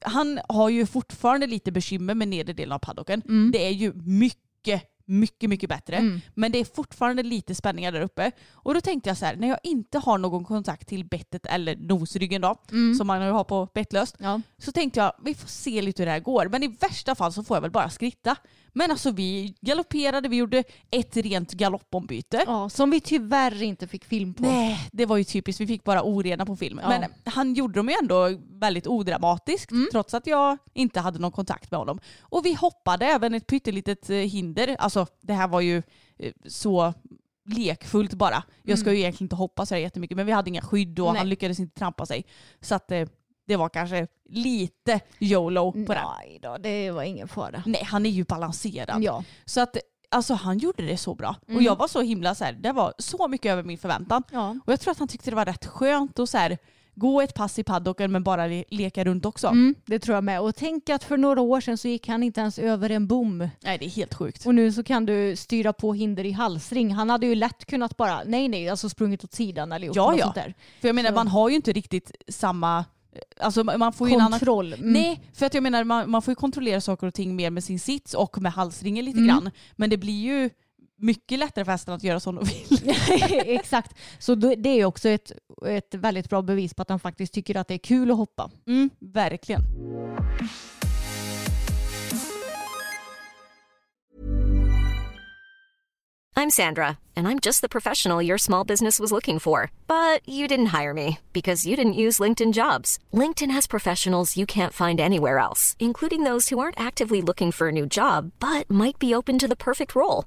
han har ju fortfarande lite bekymmer med nedre delen av paddocken. Mm. Det är ju mycket mycket, mycket bättre. Mm. Men det är fortfarande lite spänningar där uppe. Och då tänkte jag så här, när jag inte har någon kontakt till bettet eller nosryggen då, mm. som man har på bettlöst, ja. så tänkte jag vi får se lite hur det här går. Men i värsta fall så får jag väl bara skritta. Men alltså vi galopperade, vi gjorde ett rent galoppombyte. Ja, som vi tyvärr inte fick film på. Nej, det var ju typiskt. Vi fick bara orena på film. Ja. Men han gjorde dem ju ändå väldigt odramatiskt mm. trots att jag inte hade någon kontakt med honom. Och vi hoppade även ett pyttelitet eh, hinder. Alltså det här var ju eh, så lekfullt bara. Jag ska mm. ju egentligen inte hoppa så jättemycket men vi hade inga skydd och Nej. han lyckades inte trampa sig. Så att eh, det var kanske lite YOLO på den. Nej då, det var ingen fara. Nej, han är ju balanserad. Ja. Så att Alltså han gjorde det så bra. Mm. Och jag var så himla så här, det var så mycket över min förväntan. Ja. Och jag tror att han tyckte det var rätt skönt att så här, gå ett pass i paddocken men bara le leka runt också. Mm, det tror jag med. Och tänk att för några år sedan så gick han inte ens över en bom. Nej det är helt sjukt. Och nu så kan du styra på hinder i halsring. Han hade ju lätt kunnat bara, nej nej, alltså sprungit åt sidan eller gjort ja, något ja. sånt där. För jag menar så. man har ju inte riktigt samma Alltså man får ju Kontroll. En annan... Mm. Nej, för att jag menar man, man får ju kontrollera saker och ting mer med sin sits och med halsringen lite mm. grann. Men det blir ju mycket lättare för hästen att göra som de vill. Exakt. Så det är också ett, ett väldigt bra bevis på att han faktiskt tycker att det är kul att hoppa. Mm, verkligen. I'm Sandra and I'm just the professional your small business was looking for. But you didn't hire me because you didn't use LinkedIn jobs. LinkedIn has professionals you can't find anywhere else, including those who aren't actively looking for a new job but might be open to the perfect role,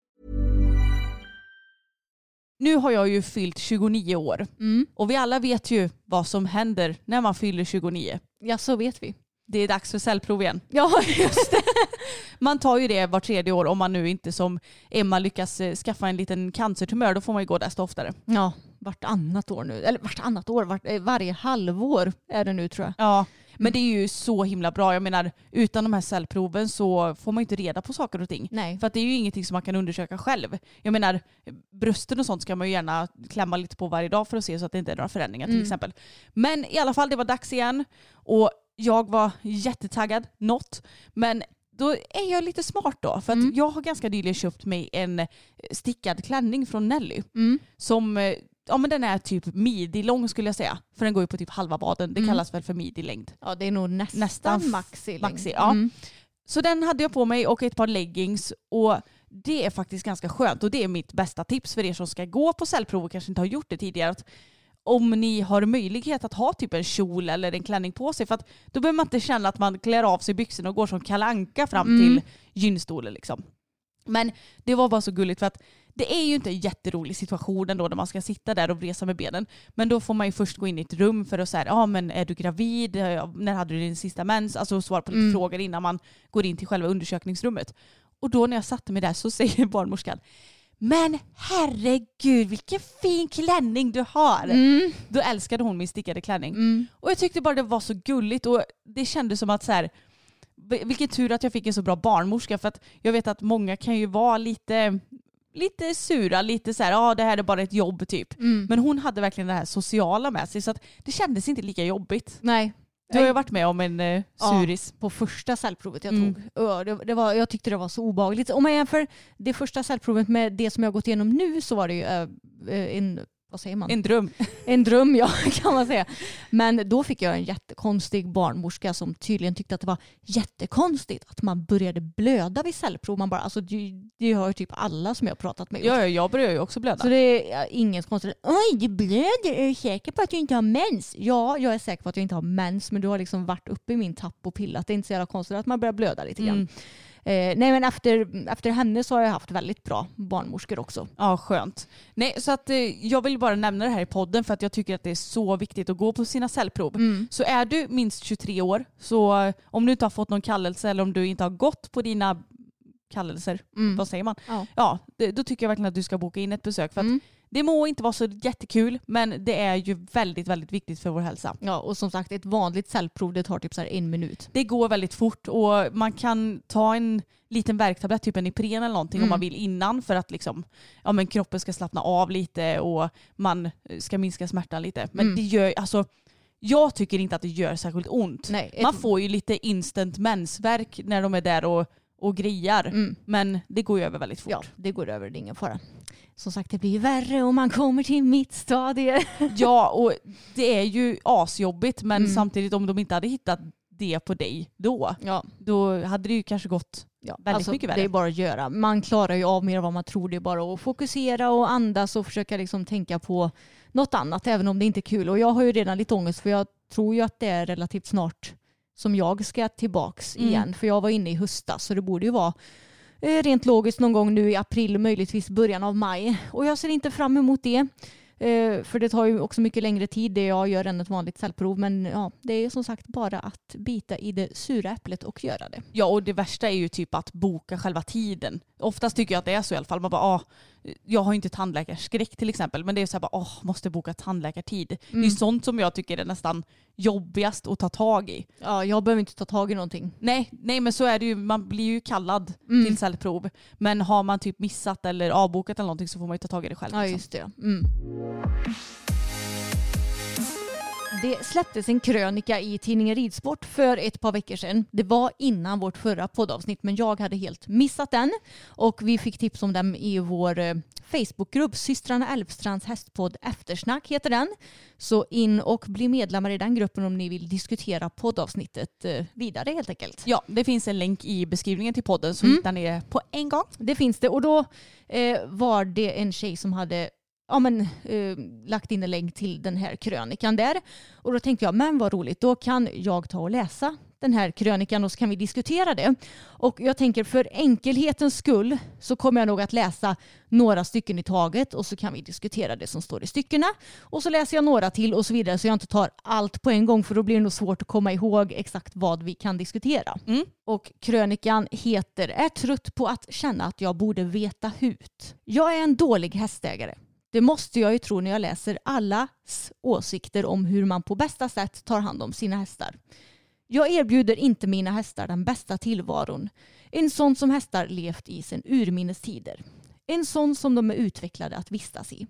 Nu har jag ju fyllt 29 år mm. och vi alla vet ju vad som händer när man fyller 29. Ja, så vet vi. Det är dags för cellprov igen. Ja, just det. man tar ju det var tredje år om man nu inte som Emma lyckas eh, skaffa en liten cancertumör. Då får man ju gå desto oftare. Ja, vartannat år nu. Eller vartannat år, vart, eh, varje halvår är det nu tror jag. Ja, men det är ju så himla bra. Jag menar utan de här cellproven så får man inte reda på saker och ting. Nej. För att det är ju ingenting som man kan undersöka själv. Jag menar brösten och sånt ska man ju gärna klämma lite på varje dag för att se så att det inte är några förändringar till mm. exempel. Men i alla fall det var dags igen och jag var jättetaggad, något. Men då är jag lite smart då. För att mm. jag har ganska nyligen köpt mig en stickad klänning från Nelly. Mm. Som eh, ja men den är typ midi-lång skulle jag säga. För den går ju på typ halva baden. Det mm. kallas väl för midi-längd. Ja det är nog nästan, nästan maxi-längd. Maxi, ja. Mm. Så den hade jag på mig och ett par leggings och det är faktiskt ganska skönt och det är mitt bästa tips för er som ska gå på cellprov och kanske inte har gjort det tidigare. Att om ni har möjlighet att ha typ en kjol eller en klänning på sig för att då behöver man inte känna att man klär av sig byxorna och går som kalanka fram mm. till gynstolen liksom. Men det var bara så gulligt för att det är ju inte en jätterolig situation ändå när man ska sitta där och vresa med benen. Men då får man ju först gå in i ett rum för att säga, ja men är du gravid? När hade du din sista mens? Alltså svara på lite mm. frågor innan man går in till själva undersökningsrummet. Och då när jag satte mig där så säger barnmorskan, men herregud vilken fin klänning du har. Mm. Då älskade hon min stickade klänning. Mm. Och jag tyckte bara det var så gulligt och det kändes som att så här, vilken tur att jag fick en så bra barnmorska för att jag vet att många kan ju vara lite lite sura, lite så här, ja ah, det här är bara ett jobb typ. Mm. Men hon hade verkligen det här sociala med sig så att det kändes inte lika jobbigt. Nej. Du har ju varit med om en eh, suris. Ja, på första cellprovet jag mm. tog. Det, det, var, jag tyckte det var så obehagligt. Om man jämför det första cellprovet med det som jag gått igenom nu så var det ju äh, en vad säger man? En dröm. En dröm ja, kan man säga. Men då fick jag en jättekonstig barnmorska som tydligen tyckte att det var jättekonstigt att man började blöda vid cellprov. Man bara, alltså, det, det har ju typ alla som jag har pratat med Ja, ja, jag börjar ju också blöda. Så det är inget konstigt. Oj, du blöder. Är du säker på att du inte har mens? Ja, jag är säker på att jag inte har mens, men du har liksom varit uppe i min tapp och pillat. Det är inte så jävla konstigt att man börjar blöda lite grann. Mm. Eh, nej men efter, efter henne så har jag haft väldigt bra barnmorskor också. Ja skönt. Nej så att eh, jag vill bara nämna det här i podden för att jag tycker att det är så viktigt att gå på sina cellprov. Mm. Så är du minst 23 år så eh, om du inte har fått någon kallelse eller om du inte har gått på dina kallelser, mm. vad säger man? Ja, ja då tycker jag verkligen att du ska boka in ett besök. För att mm. Det må inte vara så jättekul men det är ju väldigt, väldigt viktigt för vår hälsa. Ja och som sagt ett vanligt cellprov det tar typ så en minut. Det går väldigt fort och man kan ta en liten värktablett, typ en Ipren eller någonting mm. om man vill innan för att liksom, ja, men kroppen ska slappna av lite och man ska minska smärtan lite. Men mm. det gör, alltså jag tycker inte att det gör särskilt ont. Nej. Man får ju lite instant mensvärk när de är där och, och grejar. Mm. Men det går ju över väldigt fort. Ja, det går över, det är ingen fara som sagt det blir värre om man kommer till mitt stadie. ja och det är ju asjobbigt men mm. samtidigt om de inte hade hittat det på dig då, ja. då hade det ju kanske gått ja, väldigt alltså, mycket värre. Det är bara att göra. Man klarar ju av mer än vad man tror. Det är bara att fokusera och andas och försöka liksom tänka på något annat även om det inte är kul. Och jag har ju redan lite ångest för jag tror ju att det är relativt snart som jag ska tillbaks mm. igen. För jag var inne i höstas så det borde ju vara Eh, rent logiskt någon gång nu i april, möjligtvis början av maj. Och jag ser inte fram emot det. Eh, för det tar ju också mycket längre tid det jag gör än ett vanligt cellprov. Men ja, det är som sagt bara att bita i det sura äpplet och göra det. Ja och det värsta är ju typ att boka själva tiden. Oftast tycker jag att det är så i alla fall. Man bara, ah, jag har inte tandläkarskräck till exempel, men det är så här bara, åh, måste boka tandläkartid. Mm. Det är mm. sånt som jag tycker är nästan jobbigast att ta tag i. Ja, jag behöver inte ta tag i någonting. Nej, nej men så är det ju. Man blir ju kallad mm. till cellprov. Men har man typ missat eller avbokat eller någonting så får man ju ta tag i det själv. Ja, liksom. just det. Mm. Det släpptes en krönika i tidningen Ridsport för ett par veckor sedan. Det var innan vårt förra poddavsnitt men jag hade helt missat den. Och vi fick tips om den i vår eh, Facebookgrupp Systrarna Älvstrands hästpodd Eftersnack heter den. Så in och bli medlemmar i den gruppen om ni vill diskutera poddavsnittet eh, vidare helt enkelt. Ja, det finns en länk i beskrivningen till podden så mm. hittar ni det på en gång. Det finns det och då eh, var det en tjej som hade ja, men, eh, lagt in en länk till den här krönikan där. Och då tänkte jag, men vad roligt, då kan jag ta och läsa den här krönikan och så kan vi diskutera det. Och jag tänker för enkelhetens skull så kommer jag nog att läsa några stycken i taget och så kan vi diskutera det som står i styckena. Och så läser jag några till och så vidare så jag inte tar allt på en gång för då blir det nog svårt att komma ihåg exakt vad vi kan diskutera. Mm. Och krönikan heter Är trött på att känna att jag borde veta hut. Jag är en dålig hästägare. Det måste jag ju tro när jag läser allas åsikter om hur man på bästa sätt tar hand om sina hästar. Jag erbjuder inte mina hästar den bästa tillvaron. En sån som hästar levt i sedan urminnes tider. En sån som de är utvecklade att vistas i.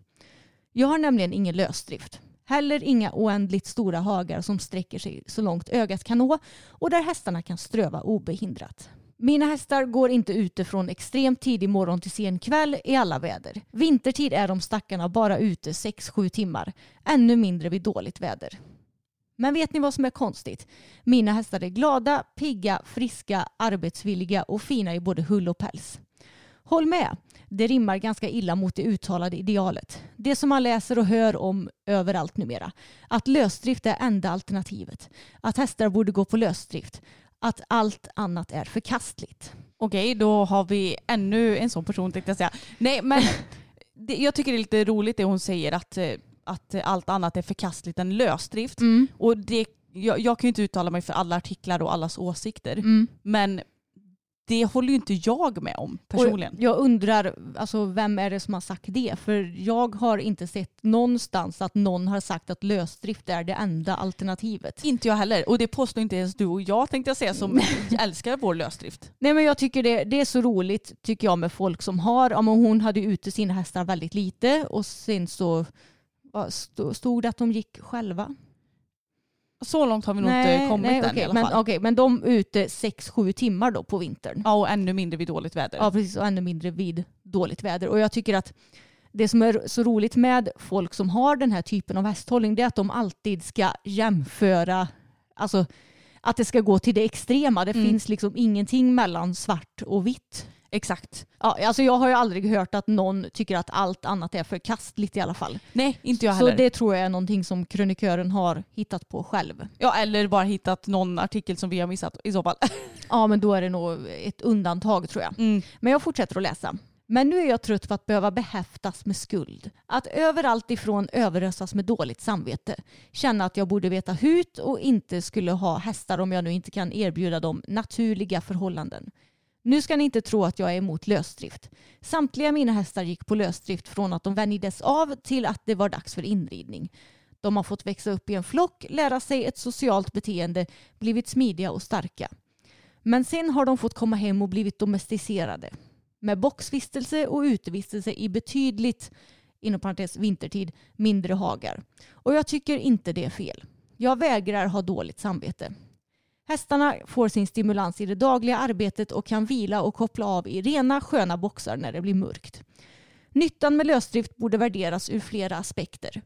Jag har nämligen ingen lösdrift. Heller inga oändligt stora hagar som sträcker sig så långt ögat kan nå och där hästarna kan ströva obehindrat. Mina hästar går inte ute från extremt tidig morgon till sen kväll i alla väder. Vintertid är de stackarna bara ute 6-7 timmar, ännu mindre vid dåligt väder. Men vet ni vad som är konstigt? Mina hästar är glada, pigga, friska, arbetsvilliga och fina i både hull och päls. Håll med! Det rimmar ganska illa mot det uttalade idealet. Det som man läser och hör om överallt numera. Att lösdrift är enda alternativet. Att hästar borde gå på lösdrift. Att allt annat är förkastligt. Okej, då har vi ännu en sån person tänkte jag säga. Nej, men det, jag tycker det är lite roligt det hon säger att, eh, att allt annat är förkastligt än lösdrift. Mm. Och det, jag, jag kan ju inte uttala mig för alla artiklar och allas åsikter. Mm. Men det håller ju inte jag med om personligen. Och jag undrar, alltså, vem är det som har sagt det? För jag har inte sett någonstans att någon har sagt att lösdrift är det enda alternativet. Inte jag heller. Och det påstår inte ens du och jag tänkte jag säga som älskar vår lösdrift. Nej men jag tycker det, det är så roligt tycker jag med folk som har, ja, men hon hade ute sina hästar väldigt lite och sen så stod det att de gick själva. Så långt har vi nog inte kommit nej, än okej, i alla men, fall. okej, men de är ute 6-7 timmar då på vintern. Ja, och ännu mindre vid dåligt väder. Ja precis och ännu mindre vid dåligt väder. Och jag tycker att det som är så roligt med folk som har den här typen av hästhållning det är att de alltid ska jämföra, alltså att det ska gå till det extrema. Det Mm. finns liksom ingenting mellan svart och vitt. Exakt. Ja, alltså jag har ju aldrig hört att någon tycker att allt annat är förkastligt i alla fall. Nej, inte jag Så heller. det tror jag är någonting som krönikören har hittat på själv. Ja, eller bara hittat någon artikel som vi har missat i så fall. Ja, men då är det nog ett undantag tror jag. Mm. Men jag fortsätter att läsa. Men nu är jag trött på att behöva behäftas med skuld. Att överallt ifrån överösas med dåligt samvete. Känna att jag borde veta hut och inte skulle ha hästar om jag nu inte kan erbjuda dem naturliga förhållanden. Nu ska ni inte tro att jag är emot lösdrift. Samtliga mina hästar gick på lösdrift från att de vänjdes av till att det var dags för inridning. De har fått växa upp i en flock, lära sig ett socialt beteende, blivit smidiga och starka. Men sen har de fått komma hem och blivit domesticerade. Med boxvistelse och utevistelse i betydligt, inom parentes vintertid, mindre hagar. Och jag tycker inte det är fel. Jag vägrar ha dåligt samvete. Hästarna får sin stimulans i det dagliga arbetet och kan vila och koppla av i rena sköna boxar när det blir mörkt. Nyttan med lösdrift borde värderas ur flera aspekter.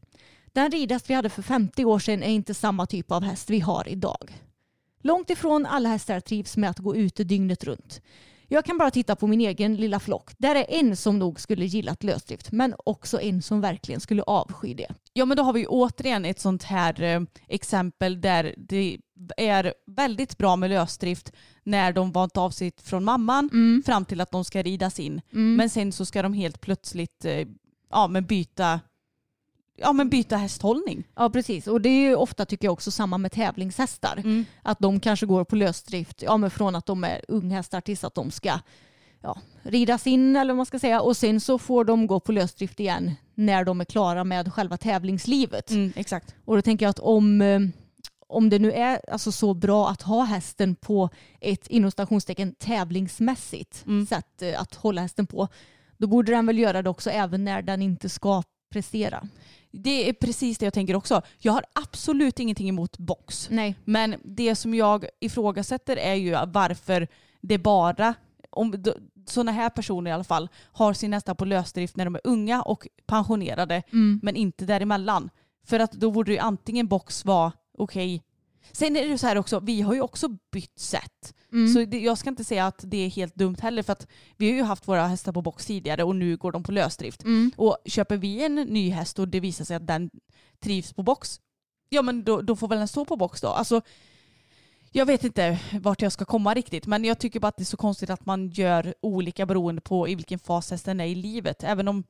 Den ridhäst vi hade för 50 år sedan är inte samma typ av häst vi har idag. Långt ifrån alla hästar trivs med att gå ute dygnet runt. Jag kan bara titta på min egen lilla flock. Där är en som nog skulle gillat lösdrift men också en som verkligen skulle avsky det. Ja men då har vi återigen ett sånt här eh, exempel där det är väldigt bra med lösdrift när de vant av sig från mamman fram till att de ska ridas in. Men sen så ska de helt plötsligt eh, ja, men byta, ja, men byta hästhållning. Ja precis och det är ju ofta tycker jag också samma med tävlingshästar. Att de kanske går på lösdrift ja, men från att de är unghästar tills att de ska ja, ridas in eller vad man ska säga och sen så får de gå på lösdrift igen när de är klara med själva tävlingslivet. Mm, exakt. Och då tänker jag att om, eh, om det nu är alltså så bra att ha hästen på ett inom stationstecken tävlingsmässigt sätt eh, att hålla hästen på, då borde den väl göra det också även när den inte ska prestera. Det är precis det jag tänker också. Jag har absolut ingenting emot box. Nej. Men det som jag ifrågasätter är ju varför det bara, om sådana här personer i alla fall, har sin hästar på lösdrift när de är unga och pensionerade, men inte däremellan. För att då borde ju antingen box vara okej. Sen är det så här också, vi har ju också bytt sätt. Så det, jag ska inte säga att det är helt dumt heller för att vi har ju haft våra hästar på box tidigare och nu går de på lösdrift. Och köper vi en ny häst och det visar sig att den trivs på box, ja men då, då får väl den stå på box då. Alltså, jag vet inte vart jag ska komma riktigt men jag tycker bara att det är så konstigt att man gör olika beroende på i vilken fas hästen är i livet. Även om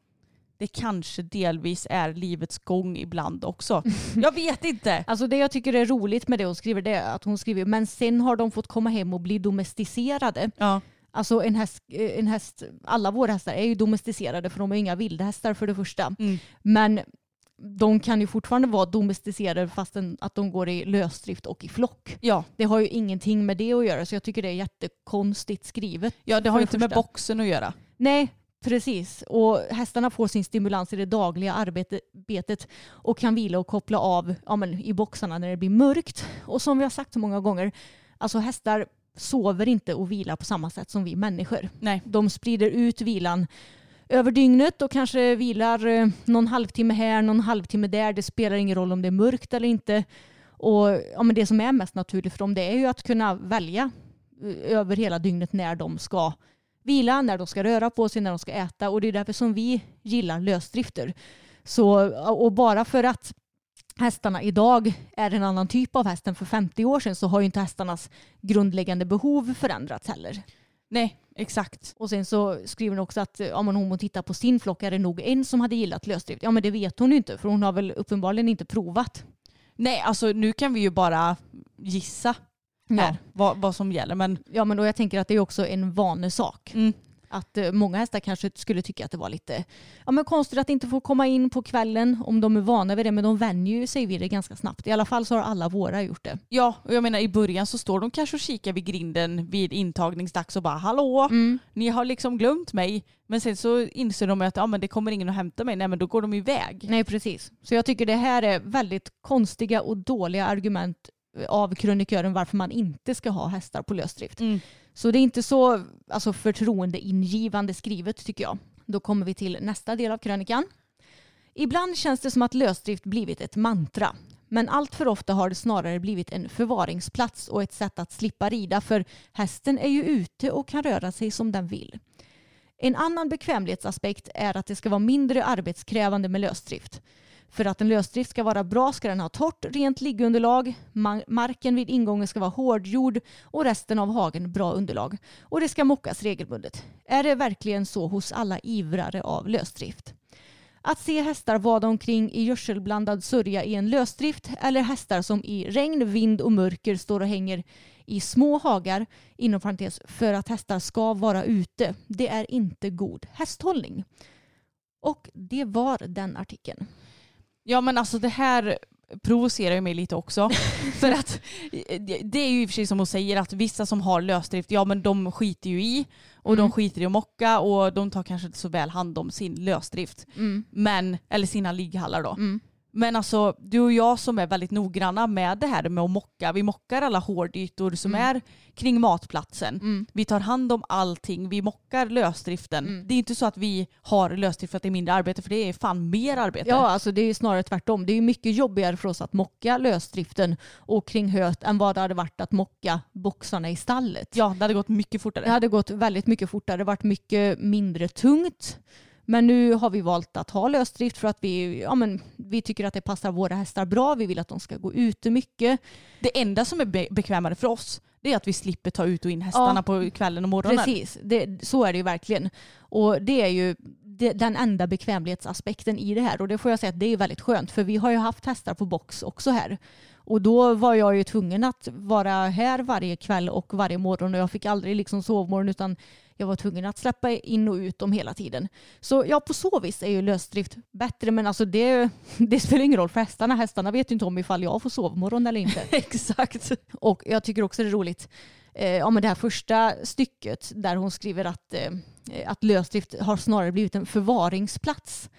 det kanske delvis är livets gång ibland också. Jag vet inte. Alltså det jag tycker är roligt med det hon skriver det är att hon skriver men sen har de fått komma hem och bli domesticerade. Ja. Alltså en häst, en häst, alla våra hästar är ju domesticerade för de är inga vilda hästar för det första. Mm. Men de kan ju fortfarande vara domesticerade fastän att de går i lösdrift och i flock. Ja. Det har ju ingenting med det att göra så jag tycker det är jättekonstigt skrivet. ja, det har ju inte med första. boxen att göra. Nej, precis. Och hästarna får sin stimulans i det dagliga arbetet och kan vila och koppla av ja, men, i boxarna när det blir mörkt. Och som vi har sagt så många gånger, alltså hästar sover inte och vilar på samma sätt som vi människor. Nej. De sprider ut vilan över dygnet och kanske vilar eh, någon halvtimme här, någon halvtimme där. Det spelar ingen roll om det är mörkt eller inte. Och ja, men det som är mest naturligt för dem det är ju att kunna välja eh, över hela dygnet när de ska vila, när de ska röra på sig, när de ska äta och det är därför som vi gillar lösdrifter. Så, och bara för att hästarna idag är en annan typ av häst än för 50 år sedan så har ju inte hästarnas grundläggande behov förändrats heller. Nej, exakt. Och sen så skriver hon också att om hon tittar på sin flock är det nog en som hade gillat lösdrift. Ja men det vet hon ju inte för hon har väl uppenbarligen inte provat. Nej, alltså nu kan vi ju bara gissa ja. vad, vad som gäller. Men... Ja men då jag tänker att det är också en vanesak. Mm att eh, många hästar kanske skulle tycka att det var lite ja, men konstigt att inte få komma in på kvällen om de är vana vid det. Men de vänjer sig vid det ganska snabbt. I alla fall så har alla våra gjort det. Ja, och jag menar i början så står de kanske och kikar vid grinden vid intagningsdags och bara hallå, mm. ni har liksom glömt mig. Men sen så inser de att ja, men det kommer ingen att hämta mig. Nej men då går de iväg. Nej precis. Så jag tycker det här är väldigt konstiga och dåliga argument av krönikören varför man inte ska ha hästar på lösdrift. Mm. Så det är inte så alltså, förtroendeingivande skrivet tycker jag. Då kommer vi till nästa del av krönikan. Ibland känns det som att lösdrift blivit ett mantra. Men allt för ofta har det snarare blivit en förvaringsplats och ett sätt att slippa rida för hästen är ju ute och kan röra sig som den vill. En annan bekvämlighetsaspekt är att det ska vara mindre arbetskrävande med lösdrift. För att en lösdrift ska vara bra ska den ha torrt, rent liggunderlag, marken vid ingången ska vara hårdgjord och resten av hagen bra underlag. Och det ska mockas regelbundet. Är det verkligen så hos alla ivrare av lösdrift? Att se hästar vada omkring i gödselblandad sörja i en lösdrift eller hästar som i regn, vind och mörker står och hänger i små hagar, inom parentes, för att hästar ska vara ute. Det är inte god hästhållning. Och det var den artikeln. Ja men alltså det här provocerar ju mig lite också. för att det är ju i och för sig som hon säger att vissa som har lösdrift, ja men de skiter ju i och mm. de skiter i att mocka och de tar kanske inte så väl hand om sin lösdrift. Mm. Men, eller sina ligghallar då. Mm. Men alltså du och jag som är väldigt noggranna med det här med att mocka. Vi mockar alla hårdytor som mm. är kring matplatsen. Mm. Vi tar hand om allting. Vi mockar lösdriften. Mm. Det är inte så att vi har lösdrift för att det är mindre arbete för det är fan mer arbete. Ja alltså det är snarare tvärtom. Det är mycket jobbigare för oss att mocka lösdriften och kring höet än vad det hade varit att mocka boxarna i stallet. Ja det hade gått mycket fortare. Det hade gått väldigt mycket fortare. Det hade varit mycket mindre tungt. Men nu har vi valt att ha lösdrift för att vi, ja, men, vi tycker att det passar våra hästar bra. Vi vill att de ska gå ute mycket. Det enda som är bekvämare för oss det är att vi slipper ta ut och in hästarna ja, på kvällen och morgonen. Precis, det, så är det ju verkligen. Och det är ju det, den enda bekvämlighetsaspekten i det här. Och det får jag säga att det är väldigt skönt för vi har ju haft hästar på box också här. Och då var jag ju tvungen att vara här varje kväll och varje morgon och jag fick aldrig liksom sovmorgon utan jag var tvungen att släppa in och ut dem hela tiden. Så ja, på så vis är ju lösdrift bättre men alltså det, det spelar ingen roll för hästarna. Hästarna vet ju inte om ifall jag får sovmorgon eller inte. Exakt. Och jag tycker också det är roligt eh, ja, men det här första stycket där hon skriver att, eh, att lösdrift har snarare blivit en förvaringsplats.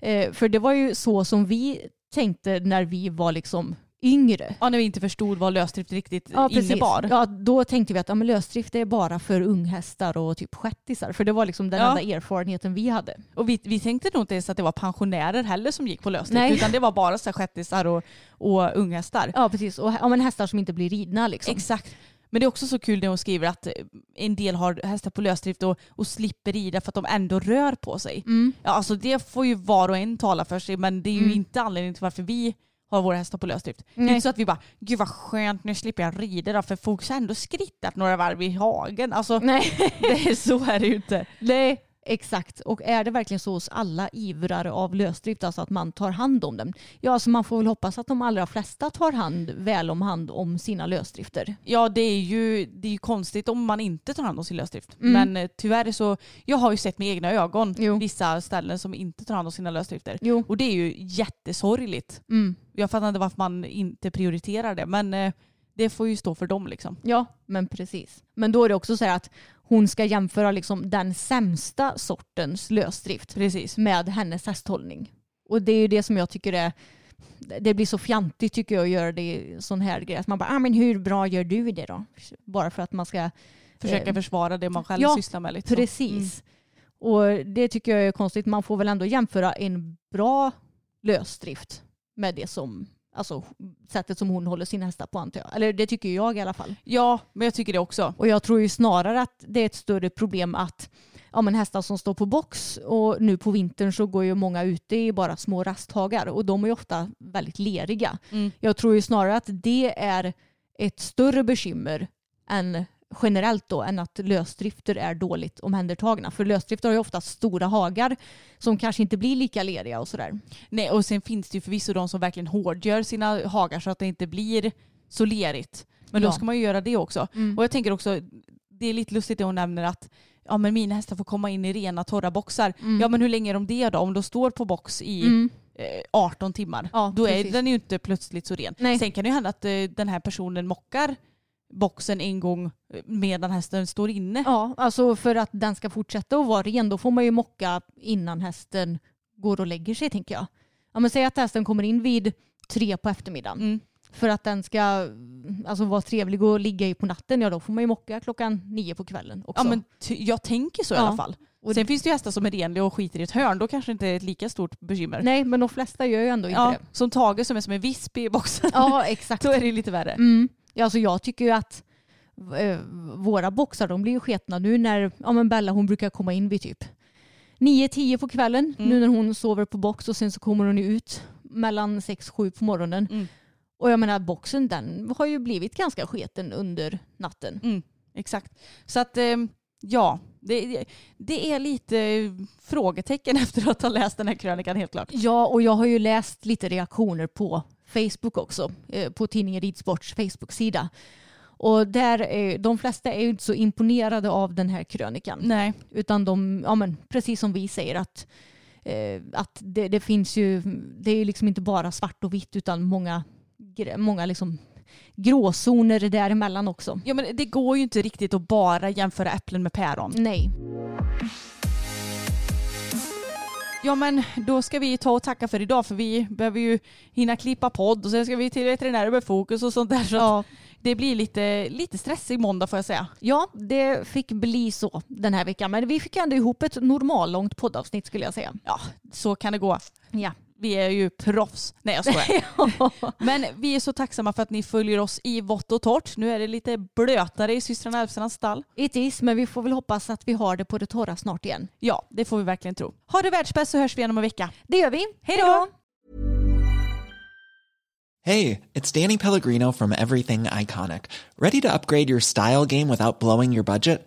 Eh, för det var ju så som vi tänkte när vi var liksom yngre. Ja, när vi inte förstod vad lösdrift riktigt ja, innebar. Ja, då tänkte vi att ja, men lösdrift är bara för unghästar och typ shettisar. För det var liksom den ja. enda erfarenheten vi hade. Och vi, vi tänkte nog inte ens att det var pensionärer heller som gick på lösdrift. Nej. Utan det var bara så shettisar och, och unghästar. Ja, precis. Och ja, men hästar som inte blir ridna liksom. Exakt. Men det är också så kul när hon skriver att en del har hästar på lösdrift och, och slipper rida för att de ändå rör på sig. Mm. Ja, alltså det får ju var och en tala för sig men det är ju mm. inte anledningen till varför vi har våra hästar på lösdrift. Det är inte så att vi bara, gud vad skönt nu slipper jag rida då för folk har ändå skrittat några varv i hagen. Alltså, Nej. det är, så är det ju inte. Nej, Exakt, och är det verkligen så hos alla ivrare av lösdrift, alltså att man tar hand om dem? Ja, alltså man får väl hoppas att de allra flesta tar hand, väl om hand om sina lösdrifter. Ja, det är ju det är ju konstigt om man inte tar hand om sin lösdrift. Mm. Men eh, tyvärr så, jag har ju sett med egna ögon jo. vissa ställen som inte tar hand om sina lösdrifter. Jo. Och det är ju jättesorgligt. Mm. Jag fattar inte varför man inte prioriterar det, men eh, det får ju stå för dem liksom. Ja, men precis. Men då är det också så att hon ska jämföra liksom den sämsta sortens lösdrift precis. med hennes hästhållning. Och det är ju det som jag tycker är det blir så fjantigt tycker jag att göra det i sån här grej. Att man bara, ah, men hur bra gör du det då? Bara för att man ska försöka eh, försvara det man själv ja, sysslar med. Lite precis. Mm. Och det tycker jag är konstigt. Man får väl ändå jämföra en bra lösdrift med det som alltså, sättet som hon håller sina hästar på antar jag. Eller det tycker jag i alla fall. Ja, men jag tycker det också. Och jag tror ju snarare att det är ett större problem att ja, men hästar som står på box och nu på vintern så går ju många ute i bara små rasthagar och de är ju ofta väldigt leriga. Mm. Jag tror ju snarare att det är ett större bekymmer än generellt då än att lösdrifter är dåligt omhändertagna. För lösdrifter har ju ofta stora hagar som kanske inte blir lika leriga och sådär. Nej, och sen finns det ju förvisso de som verkligen hårdgör sina hagar så att det inte blir så lerigt. Men då Ja. ska man ju göra det också. Mm. Och jag tänker också, det är lite lustigt det hon nämner att ja, men mina hästar får komma in i rena torra boxar. Mm. Ja men hur länge är de det då? Om de står på box i Mm. eh, 18 timmar, Ja, då är precis. den ju inte plötsligt så ren. Nej. Sen kan det ju hända att eh, den här personen mockar boxen en gång eh, medan hästen står inne. Ja, alltså för att den ska fortsätta att vara ren då får man ju mocka innan hästen går och lägger sig tänker jag. Ja, men säg att hästen kommer in vid tre på eftermiddagen. Mm. För att den ska alltså, vara trevlig och ligga i på natten, ja då får man ju mocka klockan nio på kvällen också. Ja men jag tänker så i Ja. alla fall. Och- Sen finns det ju hästar som är renliga och skiter i ett hörn. Då kanske det inte är ett lika stort bekymmer. Nej, men de flesta gör ju ändå inte ja, det. som Tage som är som en visp i boxen. Ja, exakt. Då är det lite värre. Mm. Ja, alltså jag tycker ju att eh, våra boxar de blir ju sketna nu när ja, men Bella hon brukar komma in vid typ 9-10 på kvällen Mm. nu när hon sover på box och sen så kommer hon ju ut mellan 6-7 på morgonen. Mm. Och jag menar boxen den har ju blivit ganska sketen under natten. Exakt. Så att eh, ja, det, det är lite frågetecken efter att ha läst den här krönikan helt klart. Ja, och jag har ju läst lite reaktioner på Facebook också, eh, på tidningen Ridsports Facebook-sida. Och där är, de flesta är ju inte så imponerade av den här krönikan. Nej. Utan de, ja men precis som vi säger att, eh, att det, det finns ju, det är ju liksom inte bara svart och vitt utan många, många liksom gråzoner däremellan också. Ja, men det går ju inte riktigt att bara jämföra äpplen med päron. Nej. Ja men då ska vi ta och tacka för idag för vi behöver ju hinna klippa podd och sen ska vi till veterinärer med fokus och sånt där. Så Ja. det blir lite, lite stressig måndag får jag säga. ja, det fick bli så den här veckan. Men vi fick ändå ihop ett normallångt poddavsnitt skulle jag säga. Ja, så kan det gå. Ja. Vi är ju proffs. Nej jag skojar. Men vi är så tacksamma för att ni följer oss i vått och torrt. Nu är det lite blötare i systrarna Elfstrand's stall. It is, men vi får väl hoppas att vi har det på det torra snart igen. Ja, det får vi verkligen tro. Ha det världsbäst så hörs vi igen om en vecka. Det gör vi. Hej då! Hey, it's Danny Pellegrino from Everything Iconic. Ready to upgrade your style game without blowing your budget?